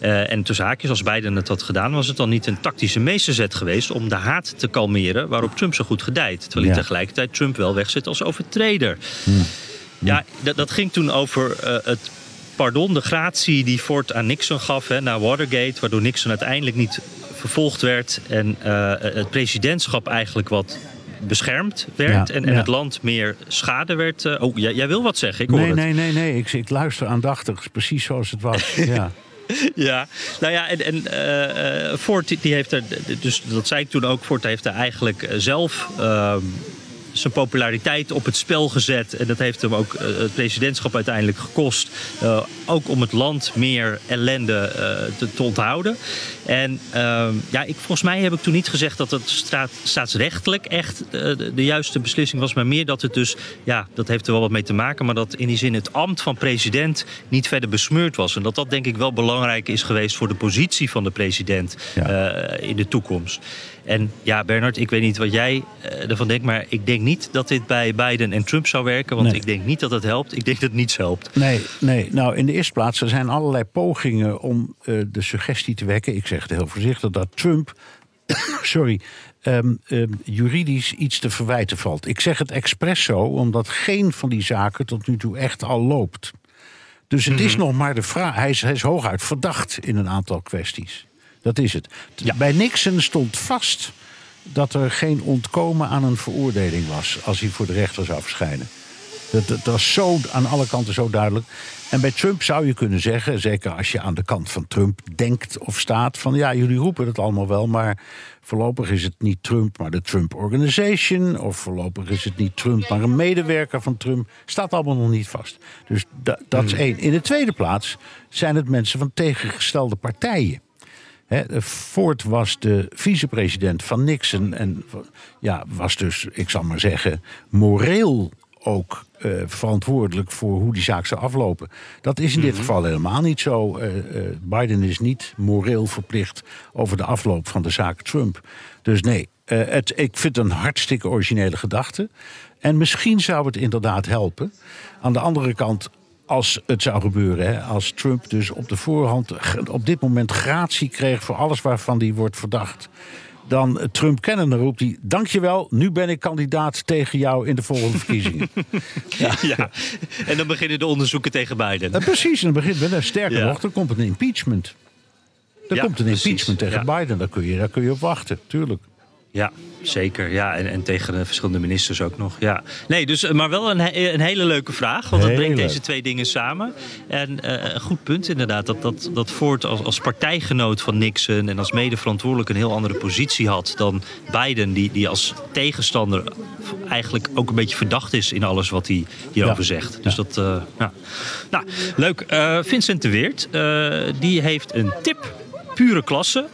Uh, en tussen haakjes, als Biden het had gedaan... was het dan niet een tactische meesterzet geweest... om de haat te kalmeren waarop Trump zo goed gedijt. Terwijl hij ja. tegelijkertijd Trump wel wegzet als overtreder. Hmm. Ja, dat, dat ging toen over uh, het pardon, de gratie die Ford aan Nixon gaf hè, na Watergate, waardoor Nixon uiteindelijk niet vervolgd werd en uh, het presidentschap eigenlijk wat beschermd werd ja, en, en ja. het land meer schade werd. Uh, oh, jij, jij, wil wat zeggen? Ik hoor nee, het. nee, nee, nee. Ik, ik luister aandachtig, precies zoals het was. ja. Ja, nou ja, en, en uh, Ford die heeft er, dus dat zei ik toen ook, Ford heeft er eigenlijk zelf uh, zijn populariteit op het spel gezet. En dat heeft hem ook uh, het presidentschap uiteindelijk gekost. Uh, ook om het land meer ellende uh, te, te, onthouden. En ehm, ja, ik, volgens mij heb ik toen niet gezegd dat het staat, staatsrechtelijk echt de, de, juiste beslissing was. Maar meer dat het dus, ja, dat heeft er wel wat mee te maken. Maar dat in die zin het ambt van president niet verder besmeurd was. En dat dat denk ik wel belangrijk is geweest voor de positie van de president ja. in de toekomst. En ja, Bernard, ik weet niet wat jij uh, ervan denkt, maar ik denk niet dat dit bij Biden en Trump zou werken. Want nee. ik denk niet dat het helpt. Ik denk dat het niets helpt. Nee, nee. Nou, in de eerste plaats, er zijn allerlei pogingen om uh, de suggestie te wekken. Ik zeg het heel voorzichtig, dat Trump. sorry. Um, um, juridisch iets te verwijten valt. Ik zeg het expres zo, omdat geen van die zaken tot nu toe echt al loopt. Dus het mm -hmm. is nog maar de vraag. Hij is, hij is hooguit verdacht in een aantal kwesties. Dat is het. Ja. Bij Nixon stond vast dat er geen ontkomen aan een veroordeling was als hij voor de rechter zou verschijnen. Dat, dat, was zo aan alle kanten zo duidelijk. En bij Trump zou je kunnen zeggen, zeker als je aan de kant van Trump denkt of staat, van ja, jullie roepen het allemaal wel, maar voorlopig is het niet Trump, maar de Trump Organization, of voorlopig is het niet Trump, maar een medewerker van Trump, staat allemaal nog niet vast. Dus da, dat is één. In de tweede plaats zijn het mensen van tegengestelde partijen. He, Ford was de vicepresident van Nixon en ja, was dus, ik zal maar zeggen, moreel ook uh, verantwoordelijk voor hoe die zaak zou aflopen. Dat is in dit mm -hmm. geval helemaal niet zo. Uh, uh, Biden is niet moreel verplicht over de afloop van de zaak Trump. Dus nee, het, ik vind het een hartstikke originele gedachte. En misschien zou het inderdaad helpen. Aan de andere kant, als het zou gebeuren, hè, als Trump dus op de voorhand op dit moment gratie kreeg voor alles waarvan hij wordt verdacht. Dan Trump kennen, dan roept hij: Dankjewel, nu ben ik kandidaat tegen jou in de volgende verkiezingen. ja. ja. en dan beginnen de onderzoeken tegen Biden. Ja, precies, en dan begint met, sterker ja. nog, er komt een impeachment. Er komt een impeachment precies. tegen Biden, daar kun, je, daar kun je op wachten, tuurlijk. Ja, zeker. Ja, en, en tegen de verschillende ministers ook nog. Ja. Nee, dus, maar wel een, een hele leuke vraag. Want dat brengt deze twee dingen samen. En uh, een goed punt inderdaad. Dat, dat, dat Ford als, als partijgenoot van Nixon en als medeverantwoordelijk een heel andere positie had dan Biden. Die, die als tegenstander eigenlijk ook een beetje verdacht is in alles wat hij hierover ja. zegt. Dus ja. dat, uh, ja. Nou, leuk. Uh, Vincent de Weert, die heeft een tip. Pure klasse.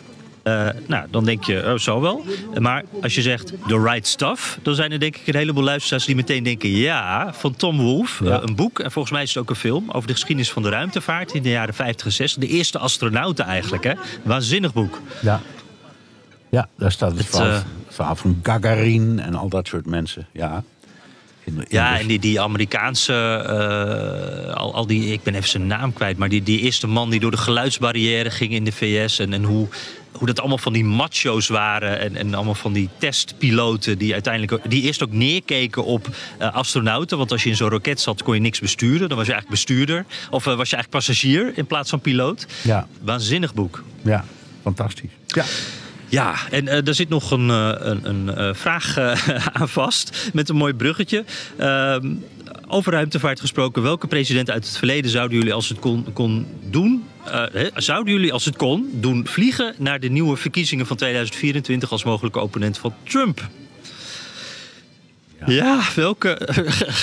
Uh, nou, dan denk je, oh, zo wel. Maar als je zegt The Right Stuff, dan zijn er denk ik een heleboel luisteraars die meteen denken: ja, van Tom Wolfe. Ja. Uh, een boek, en volgens mij is het ook een film over de geschiedenis van de ruimtevaart in de jaren 50 en 60. De eerste astronauten eigenlijk, hè? Waanzinnig boek. Ja, ja daar staat het, het verhaal, uh, verhaal van Gagarin en al dat soort mensen. Ja. Ja, en die, die Amerikaanse, uh, al, al die, ik ben even zijn naam kwijt, maar die, die eerste man die door de geluidsbarrière ging in de VS en, en hoe hoe dat allemaal van die macho's waren. En, en allemaal van die testpiloten die uiteindelijk. die eerst ook neerkeken op uh, astronauten. Want als je in zo'n roket zat, kon je niks besturen. Dan was je eigenlijk bestuurder. Of uh, was je eigenlijk passagier in plaats van piloot. Ja. Waanzinnig boek. Ja, fantastisch. Ja. Ja, en uh, er zit nog een, een, een vraag aan vast met een mooi bruggetje. Over ruimtevaart gesproken, welke president uit het verleden zouden jullie als het kon, kon doen? zouden jullie als het kon doen vliegen naar de nieuwe verkiezingen van 2024 als mogelijke opponent van Trump? Ja, ja welke,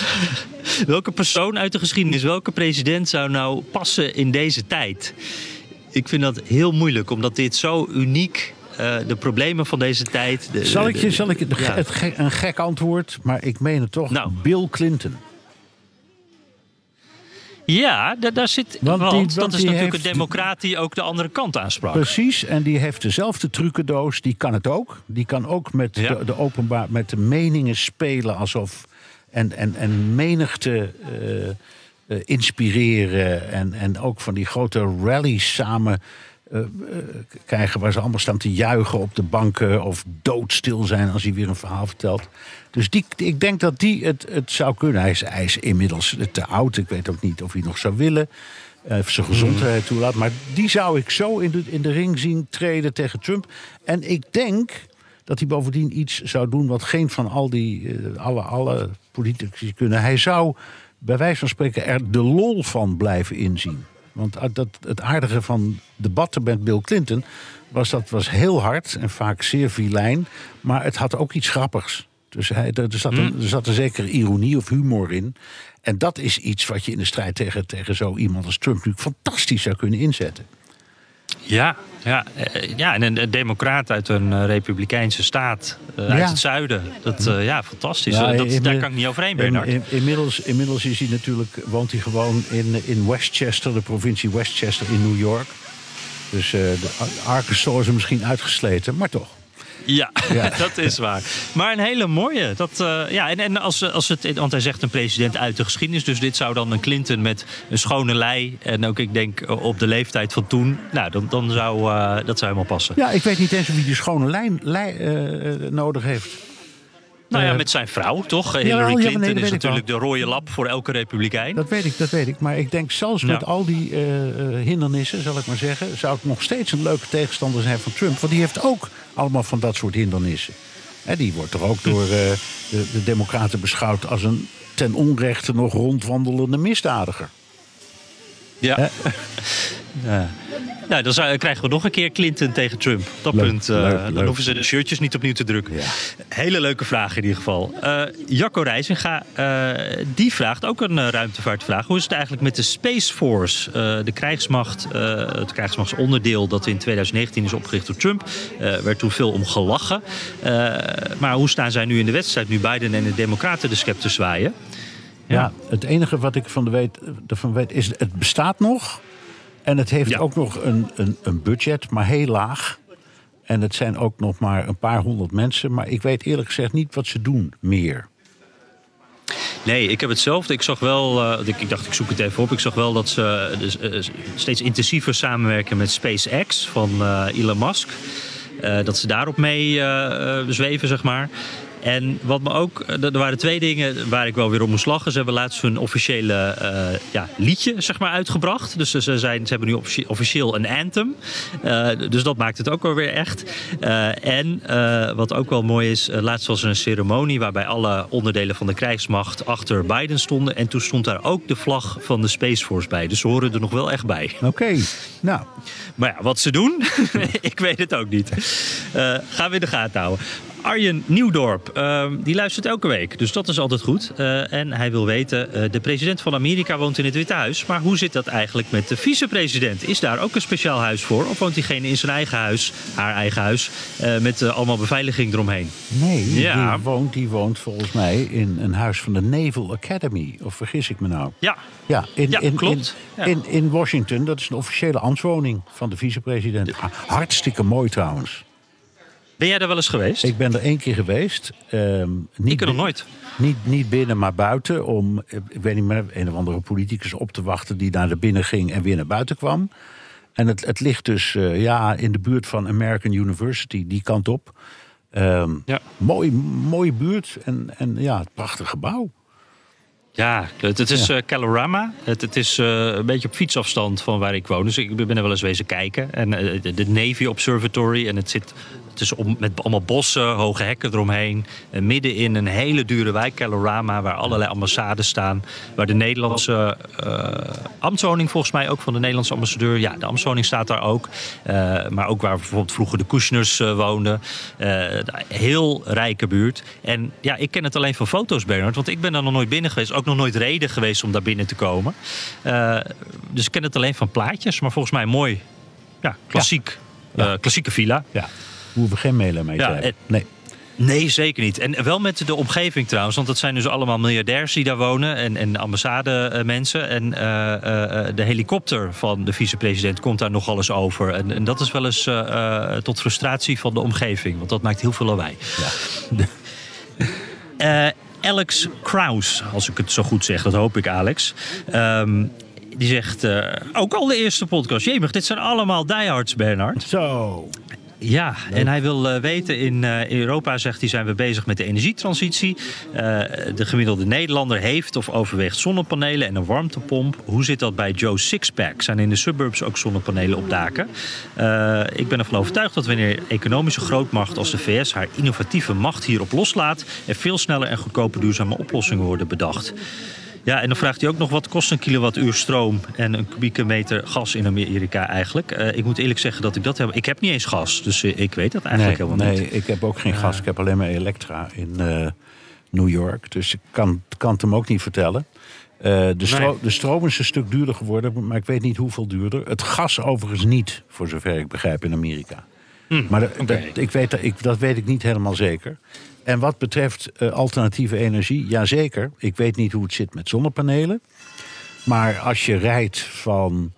welke persoon uit de geschiedenis, welke president zou nou passen in deze tijd? Ik vind dat heel moeilijk, omdat dit zo uniek uh, de problemen van deze tijd. De, zal ik je, de, zal ik het, ja. het ge, een gek antwoord, maar ik meen het toch? Nou. Bill Clinton. Ja, daar, zit. Want Want, die- dat is natuurlijk een democraat die ook de andere kant aansprak. Precies, en die heeft dezelfde trucendoos. Die kan het ook. Die kan ook met, Ja. de, de openbaar, met de meningen spelen alsof. En, en, en menigte eh, eh, inspireren. En, en ook van die grote rallies samen eh, eh, krijgen. Waar ze allemaal staan te juichen op de banken. Of doodstil zijn als hij weer een verhaal vertelt. Dus die, ik denk dat die het, het zou kunnen. Hij is, hij is inmiddels te oud. Ik weet ook niet of hij nog zou willen. of zijn gezondheid toelaat. Maar die zou ik zo in de, in de ring zien treden tegen Trump. En ik denk dat hij bovendien iets zou doen wat geen van al die eh, alle, alle politici kunnen. Hij zou bij wijze van spreken er de lol van blijven inzien. Want dat, het aardige van debatten met Bill Clinton was dat was heel hard en vaak zeer vilijn, maar het had ook iets grappigs. Dus hij, er, er zat een, er zat een zekere ironie of humor in. En dat is iets wat je in de strijd tegen, tegen zo iemand als Trump natuurlijk fantastisch zou kunnen inzetten. Ja, ja, eh, ja, en een, een democraat uit een eh, republikeinse staat eh, uit het zuiden. Dat, ja, fantastisch. Ja, dat, in- daar kan ik niet overheen, Bernard. in- inmiddels, inmiddels is hij natuurlijk, woont hij gewoon in, in Westchester, de provincie Westchester in New York. Dus de Ar- Arkansas is er misschien uitgesleten, maar toch. Ja, Ja. dat is waar. Maar een hele mooie. Dat, eh, ja, en, en als, als het, want hij zegt een president uit de geschiedenis. Dus dit zou dan een Clinton met een schone lei. En ook, ik denk, op de leeftijd van toen. Nou, dan, dan zou eh, dat zou helemaal passen. Ja, ik weet niet eens of hij die schone lijn, lei eh, nodig heeft. Nou ja, eh, met zijn vrouw, toch? Hillary dat Clinton is natuurlijk de rode lap voor elke republikein. Dat weet ik, dat weet ik. Maar ik denk zelfs Ja. met al die eh, eh, hindernissen, zal ik maar zeggen, zou het nog steeds een leuke tegenstander zijn van Trump. Want die heeft ook allemaal van dat soort hindernissen. Hè, die wordt toch ook door de, de Democraten beschouwd als een ten onrechte nog rondwandelende misdadiger. Ja. ja. Nou, dan zou- krijgen we nog een keer Clinton tegen Trump. Op dat Leuk, punt. eh, leuk, dan leuk. hoeven ze de shirtjes niet opnieuw te drukken. Ja. Hele leuke vraag in ieder geval. Eh, Jacco Reizinga, eh, die vraagt ook een ruimtevaartvraag. Hoe is het eigenlijk met de Space Force? De krijgsmacht, het krijgsmachtsonderdeel dat in 2019 is opgericht door Trump. werd toen veel om gelachen. Maar hoe staan zij nu in de wedstrijd? Nu Biden en de Democraten de scepter zwaaien. Ja. het enige wat ik van de weet, ervan weet is, het bestaat nog. En het heeft ook nog een, een, een budget, maar heel laag. En het zijn ook nog maar een paar honderd mensen. Maar ik weet eerlijk gezegd niet wat ze doen meer. Nee, ik heb hetzelfde. Ik zag wel, eh, ik, ik dacht ik zoek het even op. Ik zag wel dat ze dus, eh, steeds intensiever samenwerken met SpaceX van eh, Elon Musk. Eh, dat ze daarop mee eh, eh, zweven, zeg maar. En wat me ook, eh, er waren twee dingen waar ik wel weer om moest lachen. Ze hebben laatst hun officiële eh, ja, liedje zeg maar, uitgebracht. Dus ze, zijn, ze hebben nu officie- officieel een anthem. Eh, dus dat maakt het ook wel weer echt. En wat ook wel mooi is, laatst was er een ceremonie waarbij alle onderdelen van de krijgsmacht achter Biden stonden. En toen stond daar ook de vlag van de Space Force bij. Dus ze horen er nog wel echt bij. Oké, nou, Maar ja, wat ze doen, ik weet het ook niet. Gaan we in de gaten houden. Arjen Nieuwdorp, ehm, die luistert elke week, dus dat is altijd goed. Eh, en hij wil weten, eh, de president van Amerika woont in het Witte Huis. Maar hoe zit dat eigenlijk met de vicepresident? Is daar ook een speciaal huis voor? Of woont diegene in zijn eigen huis, haar eigen huis, eh, met eh, allemaal beveiliging eromheen? nee, Ja. die, woont, die woont volgens mij in een huis van de Naval Academy. Of vergis ik me nou? Ja, Ja, in, Ja, in, klopt. In, Ja. in, in Washington. Dat is een officiële ambtswoning van de vicepresident. Ha- Hartstikke mooi trouwens. Ben jij daar wel eens geweest? Ik ben er één keer geweest. ehm, niet Ik er nog nooit. Niet, niet binnen, maar buiten. Om, eh, ik weet niet meer, een of andere politicus op te wachten die naar de binnen ging en weer naar buiten kwam. En het, het ligt dus eh, ja, in de buurt van American University, die kant op. Ehm, Ja. mooi, mooie buurt en, en ja, het prachtig gebouw. Ja, het, het is eh Calorama. Het, het is eh, een beetje op fietsafstand van waar ik woon. Dus ik ben er wel eens wezen kijken. En eh, de Navy Observatory. En het zit om, met allemaal bossen, hoge hekken eromheen. En midden in een hele dure wijk, Calorama, waar allerlei ambassades staan. Waar de Nederlandse eh ambtswoning, volgens mij ook van de Nederlandse ambassadeur. Ja, de ambtswoning staat daar ook. Eh, maar ook waar bijvoorbeeld vroeger de Kushners eh, woonden. Heel rijke buurt. En ja, ik ken het alleen van foto's, Bernard. Want ik ben er nog nooit binnen geweest. Ook nog nooit reden geweest om daar binnen te komen. Dus ik ken het alleen van plaatjes. Maar volgens mij mooi, ja, klassiek. Ja. klassieke villa. Ja, hoeven we geen mailen mee te Ja, hebben. Nee. Nee, zeker niet. En wel met de omgeving trouwens. Want dat zijn dus allemaal miljardairs die daar wonen. En, en ambassademensen. En eh, eh, de helikopter van de vicepresident komt daar nogal eens over. En, en dat is wel eens eh, eh, tot frustratie van de omgeving. Want dat maakt heel veel lawaai. Eh, Alex Kraus, als ik het zo goed zeg. Dat hoop ik, Alex. Ehm, die zegt, eh, ook al de eerste podcast. Jemig, dit zijn allemaal diehards, Bernard. Zo. Ja, en hij wil eh, weten, in eh, Europa zegt hij zijn we bezig met de energietransitie. Eh, de gemiddelde Nederlander heeft of overweegt zonnepanelen en een warmtepomp. Hoe zit dat bij Joe Sixpack? Zijn in de suburbs ook zonnepanelen op daken? Ik ben ervan overtuigd dat wanneer economische grootmacht als de VS haar innovatieve macht hierop loslaat, er veel sneller en goedkoper duurzame oplossingen worden bedacht. Ja, en dan vraagt hij ook nog wat kost een kilowattuur stroom en een kubieke meter gas in Amerika eigenlijk. Eh, ik moet eerlijk zeggen dat ik dat heb. Ik heb niet eens gas, dus eh, ik weet dat Nee, eigenlijk helemaal nee niet. ik heb ook geen gas. Ik heb alleen maar Elektra in eh, New York. Dus ik kan, kan het hem ook niet vertellen. De, stro- Nee. de stroom is een stuk duurder geworden, maar ik weet niet hoeveel duurder. Het gas overigens niet, voor zover ik begrijp, in Amerika. Maar dat, ik weet, ik, dat weet ik niet helemaal zeker. En wat betreft eh, alternatieve energie, jazeker. Ik weet niet hoe het zit met zonnepanelen. Maar als je rijdt van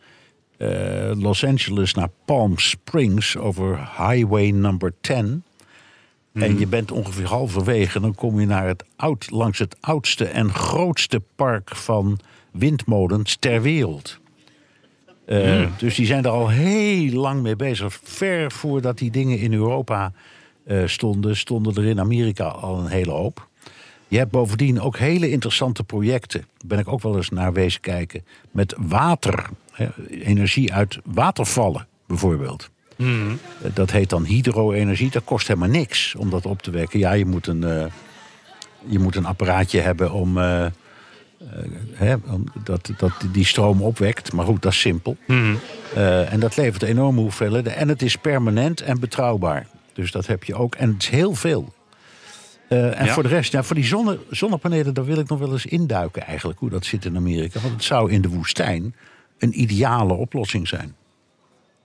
eh, Los Angeles naar Palm Springs over Highway number 10. En je bent ongeveer halverwege, dan kom je naar het oud, langs het oudste en grootste park van windmolens ter wereld. Eh, Dus die zijn er al heel lang mee bezig. Ver voordat die dingen in Europa eh, stonden, stonden er in Amerika al een hele hoop. Je hebt bovendien ook hele interessante projecten. Daar ben ik ook wel eens naar wezen kijken. Met water. hè, energie uit watervallen, bijvoorbeeld. Eh, Dat heet dan hydro-energie. Dat kost helemaal niks om dat op te wekken. Ja, je moet een, je moet een apparaatje hebben om, eh, dat, dat die stroom opwekt. Maar goed, dat is simpel. Eh, en dat levert enorme hoeveelheden. En het is permanent en betrouwbaar. Dus dat heb je ook. En het is heel veel. Eh, en Ja. voor de rest, ja, voor die zonne, zonnepanelen, daar wil ik nog wel eens induiken eigenlijk. Hoe dat zit in Amerika. Want het zou in de woestijn een ideale oplossing zijn.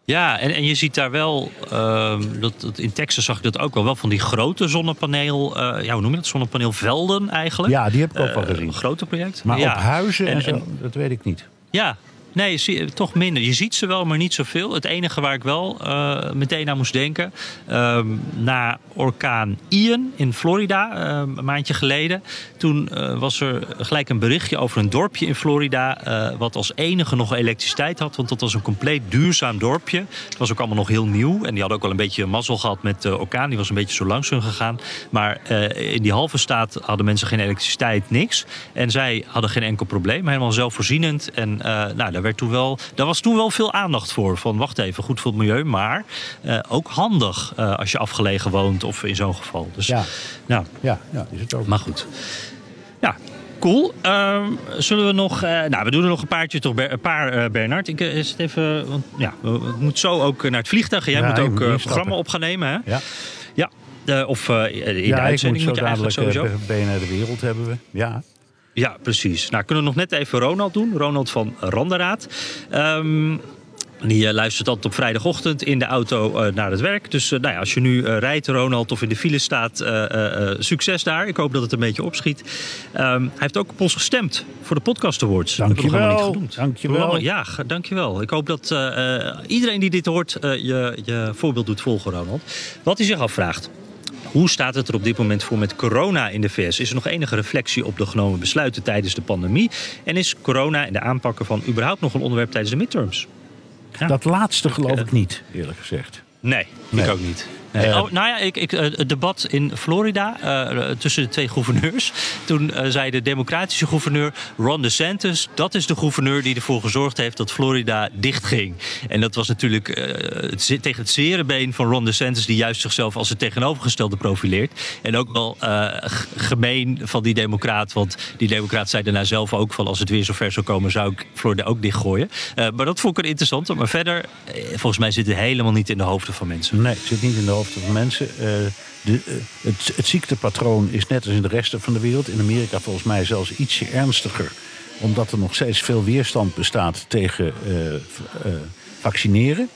Ja, en, en je ziet daar wel, ehm, dat, dat, in Texas zag ik dat ook wel, wel van die grote zonnepaneel, eh, ja, hoe noem je dat? Zonnepaneelvelden eigenlijk. Ja, die heb ik ook wel Eh, gezien. Een grote project. Maar ja. op huizen en, En- zo, en- dat weet ik niet. Ja, nee, zie, toch minder. Je ziet ze wel, maar niet zoveel. Het enige waar ik wel eh, meteen aan moest denken... ehm, na orkaan Ian in Florida, ehm, een maandje geleden... toen eh, was er gelijk een berichtje over een dorpje in Florida... eh, wat als enige nog elektriciteit had. Want dat was een compleet duurzaam dorpje. Het was ook allemaal nog heel nieuw. En die hadden ook wel een beetje mazzel gehad met de orkaan. Die was een beetje zo langs hun gegaan. Maar in die halve staat hadden mensen geen elektriciteit, niks. En zij hadden geen enkel probleem. Helemaal zelfvoorzienend. En nou, daar, werd toen wel, daar was toen wel veel aandacht voor. Van wacht even, goed voor het milieu. Maar eh, ook handig eh, als je afgelegen woont of in zo'n geval. Dus, Ja. nou, Ja, ja is het ook. maar goed. Ja, cool. Ehm, zullen we nog... eh, nou, we doen er nog een paardje toch, een paar, Bernard. Ik is het even... Want, ja, we, moeten zo ook naar het vliegtuig. Jij Ja, moet ook moet eh, instappen. programma opnemen, hè? Ja, Ja. of in de ja moet uitzending moet je eigenlijk sowieso. uh, BNR de Wereld hebben we. Ja. Ja, precies. Nou, kunnen we nog net even Ronald doen. Ronald van Randeraad. Ehm, die eh, luistert altijd op vrijdagochtend in de auto eh, naar het werk. Dus eh, nou ja, als je nu rijdt, Ronald, of in de file staat, succes daar. Ik hoop dat het een beetje opschiet. Ehm, hij heeft ook op ons gestemd voor de Podcast Awards. Dankjewel. Dankjewel. Wel, Ja, dankjewel. Ik hoop dat iedereen die dit hoort je, je voorbeeld doet volgen, Ronald. Wat hij zich afvraagt. Hoe staat het er op dit moment voor met corona in de VS? Is er nog enige reflectie op de genomen besluiten tijdens de pandemie? En is corona en de aanpakken van überhaupt nog een onderwerp tijdens de midterms? Ja. Dat laatste geloof ik niet, eerlijk gezegd. Nee, Nee. ik ook niet. Nee. oh, nou ja, ik, ik, eh, het debat in Florida eh, tussen de twee gouverneurs. Toen eh, zei de democratische gouverneur Ron DeSantis... dat is de gouverneur die ervoor gezorgd heeft dat Florida dichtging. En dat was natuurlijk eh, het, tegen het zere been van Ron DeSantis... die juist zichzelf als het tegenovergestelde profileert. En ook wel eh, gemeen van die democraat. Want die democraat zei daarna zelf ook van... als het weer zover zou komen, zou ik Florida ook dichtgooien. Eh, maar dat vond ik er interessant. Maar verder, eh, volgens mij zit het helemaal niet in de hoofden van mensen. Nee, het zit niet in de hoofden van mensen. Eh, de, eh, het, het ziektepatroon is net als in de rest van de wereld. In Amerika volgens mij zelfs ietsje ernstiger. Omdat er nog steeds veel weerstand bestaat tegen eh, vaccineren.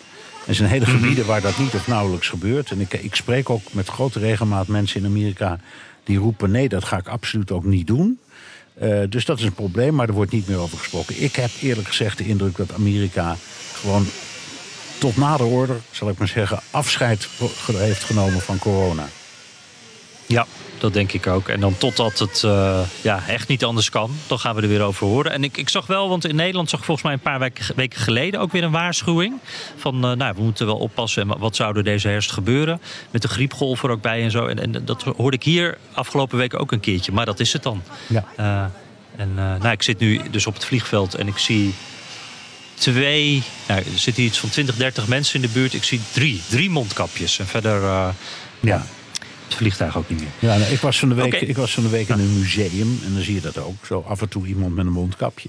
Er zijn hele gebieden waar dat niet of nauwelijks gebeurt. En ik, ik spreek ook met grote regelmaat mensen in Amerika die roepen: nee, dat ga ik absoluut ook niet doen. Dus dat is een probleem, maar er wordt niet meer over gesproken. Ik heb eerlijk gezegd de indruk dat Amerika gewoon tot nader orde, zal ik maar zeggen, afscheid heeft genomen van corona. Ja, dat denk ik ook. En dan totdat het eh, ja, echt niet anders kan, dan gaan we er weer over horen. En ik, ik zag wel, want in Nederland zag ik volgens mij een paar weken, weken geleden ook weer een waarschuwing. Van uh, nou, we moeten wel oppassen. En wat zou er deze herfst gebeuren? Met de griepgolf er ook bij en zo. En, en dat hoorde ik hier afgelopen week ook een keertje. Maar dat is het dan. Ja. Uh, en nou, ik zit nu dus op het vliegveld en ik zie twee, nou, er zitten iets van 20, 30 mensen in de buurt. Ik zie drie, drie mondkapjes. En verder, uh, ja. het vliegtuig ook niet meer. Ja, nou, ik was van de week, Okay. ik was van de week in een museum en dan zie je dat ook. Zo af en toe iemand met een mondkapje.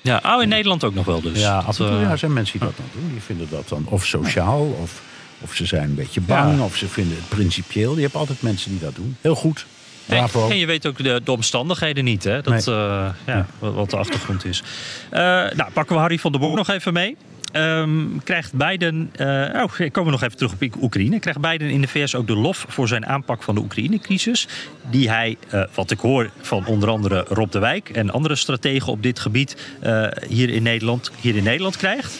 Ja, oh, in Nederland ook nog wel dus. Ja, Dat, af en toe eh, ja, zijn mensen die dat dan doen. Die vinden dat dan of sociaal, of, of ze zijn een beetje bang, Ja. of ze vinden het principieel. Je hebt altijd mensen die dat doen. Heel goed. En, Bravo. en je weet ook de, de omstandigheden niet, hè? Dat, Nee. eh, ja, wat, de achtergrond is. Eh, nou, pakken we Harry van der Bok nog even mee. Ehm, krijgt Biden. eh oh, ik kom nog even terug op Oekraïne. Krijgt Biden in de VS ook de lof voor zijn aanpak van de Oekraïne-crisis. Die hij, eh, wat ik hoor van onder andere Rob de Wijk en andere strategen op dit gebied. eh, hier, in Nederland, hier in Nederland krijgt.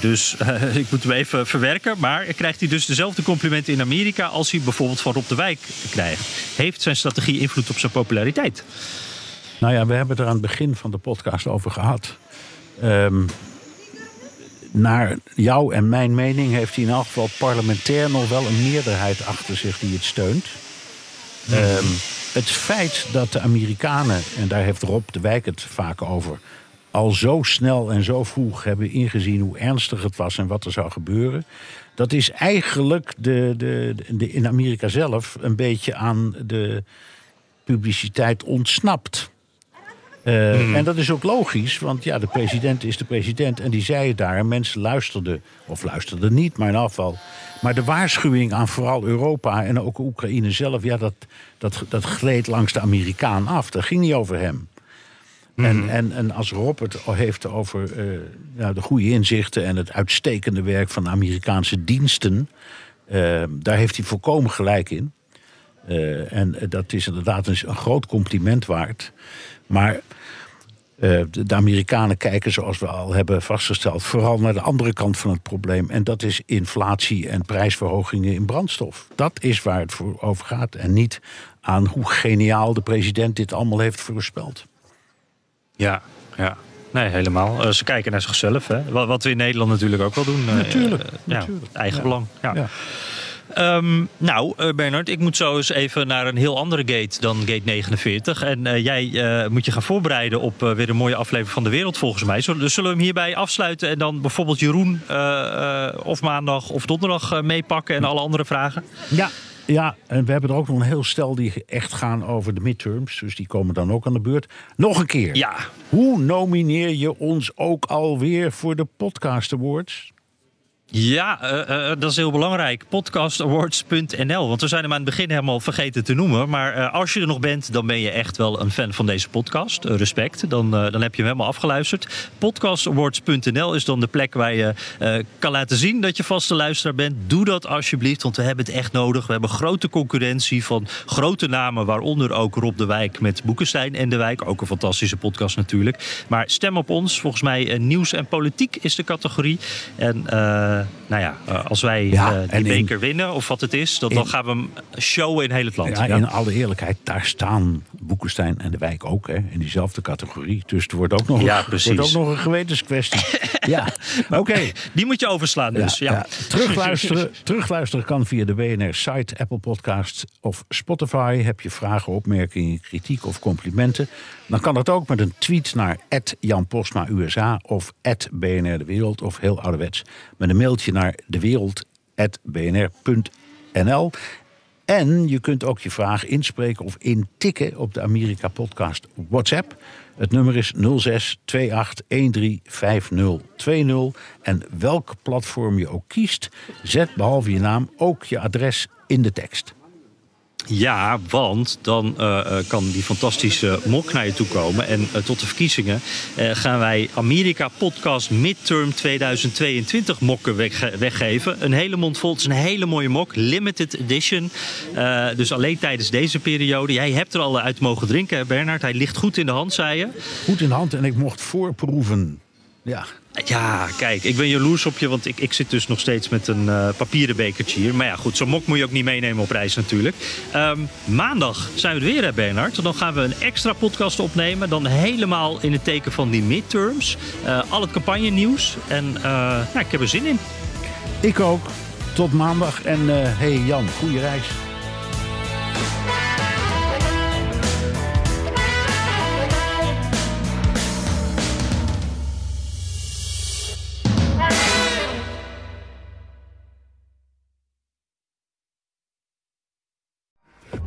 Dus ik moet hem even verwerken. Maar krijgt hij dus dezelfde complimenten in Amerika. als hij bijvoorbeeld van Rob de Wijk krijgt? Heeft zijn strategie invloed op zijn populariteit? Nou ja, we hebben het er aan het begin van de podcast over gehad. Ehm, naar jou en mijn mening heeft hij in elk geval parlementair nog wel een meerderheid achter zich die het steunt. Ehm, het feit dat de Amerikanen, en daar heeft Rob de Wijk het vaak over, al zo snel en zo vroeg hebben ingezien hoe ernstig het was en wat er zou gebeuren. Dat is eigenlijk de, de, de, in Amerika zelf een beetje aan de publiciteit ontsnapt. Uh, En dat is ook logisch, want ja, de president is de president en die zei het daar. En mensen luisterden, of luisterden niet, maar in afval. Maar de waarschuwing aan vooral Europa en ook Oekraïne zelf, ja, dat, dat, dat gleed langs de Amerikaan af. Dat ging niet over hem. Mm. En, en, en als Rob het heeft over uh, nou, de goede inzichten en het uitstekende werk van de Amerikaanse diensten, uh, daar heeft hij volkomen gelijk in. En dat is inderdaad een, een groot compliment waard. Maar uh, de, de, Amerikanen kijken, zoals we al hebben vastgesteld, vooral naar de andere kant van het probleem. En dat is inflatie en prijsverhogingen in brandstof. Dat is waar het voor over gaat. En niet aan hoe geniaal de president dit allemaal heeft voorspeld. Ja, ja. Nee, helemaal. Uh, ze kijken naar zichzelf. Hè? Wat, wat, we in Nederland natuurlijk ook wel doen. Natuurlijk. Uh, natuurlijk. Ja, eigen belang. Ja. ja. Um, nou, uh, Bernard, ik moet zo eens even naar een heel andere gate dan gate 49. En uh, jij uh, moet je gaan voorbereiden op weer een mooie aflevering van de wereld, volgens mij. Dus zullen we hem hierbij afsluiten en dan bijvoorbeeld Jeroen of maandag of donderdag meepakken en alle andere vragen? Ja. Ja, en we hebben er ook nog een heel stel die echt gaan over de midterms. Dus die komen dan ook aan de beurt. Nog een keer. Ja. Hoe nomineer je ons ook alweer voor de Podcast Awards? Ja, uh, uh, dat is heel belangrijk. Podcastawards.nl. Want we zijn hem aan het begin helemaal vergeten te noemen. Maar als je er nog bent, dan ben je echt wel een fan van deze podcast. respect. Dan, dan heb je hem helemaal afgeluisterd. Podcastawards.nl is dan de plek waar je kan laten zien dat je vaste luisteraar bent. Doe dat alsjeblieft, want we hebben het echt nodig. We hebben grote concurrentie van grote namen. Waaronder ook Rob de Wijk met Boekenstein en de Wijk. Ook een fantastische podcast natuurlijk. Maar stem op ons. Volgens mij nieuws en politiek is de categorie. En nou ja, als wij ja, uh, die beker in, winnen, of wat het is, dan, in, dan gaan we hem showen in heel het land. Ja, ja, in alle eerlijkheid, daar staan Boekenstein en de wijk ook, hè, in diezelfde categorie. Dus het wordt ook nog, Ja, een, precies. wordt ook nog een gewetenskwestie. ja, oké. Die moet je overslaan dus. Ja, Ja, Terugluisteren, terugluisteren kan via de BNR-site, Apple Podcasts of Spotify. Heb je vragen, opmerkingen, kritiek of complimenten? Dan kan dat ook met een tweet naar Jan USA of BNR De Wereld of heel ouderwets met een mailtje naar dewereld.bnr.nl. En je kunt ook je vraag inspreken of intikken op de Amerika Podcast WhatsApp. Het nummer is 06 28 13 En welk platform je ook kiest, zet behalve je naam ook je adres in de tekst. Ja, want dan eh, eh, kan die fantastische mok naar je toe komen. En eh, tot de verkiezingen gaan wij Amerika Podcast Midterm 2022 mokken wegge- weggeven. Een hele mond vol. Het is een hele mooie mok. Limited edition. Dus alleen tijdens deze periode. Jij hebt er al uit mogen drinken, Bernard. Hij ligt goed in de hand, zei je. Goed in de hand en ik mocht voorproeven. Ja, Ja, kijk, ik ben jaloers op je, want ik, ik zit dus nog steeds met een eh, papieren bekertje hier. Maar ja, goed, zo'n mok moet je ook niet meenemen op reis natuurlijk. Ehm, maandag zijn we er weer, hè, Bernard. Dan gaan we een extra podcast opnemen. Dan helemaal in het teken van die midterms. Eh, al het campagne nieuws. En nou, ik heb er zin in. ik ook. Tot maandag. En hey Jan, goede reis.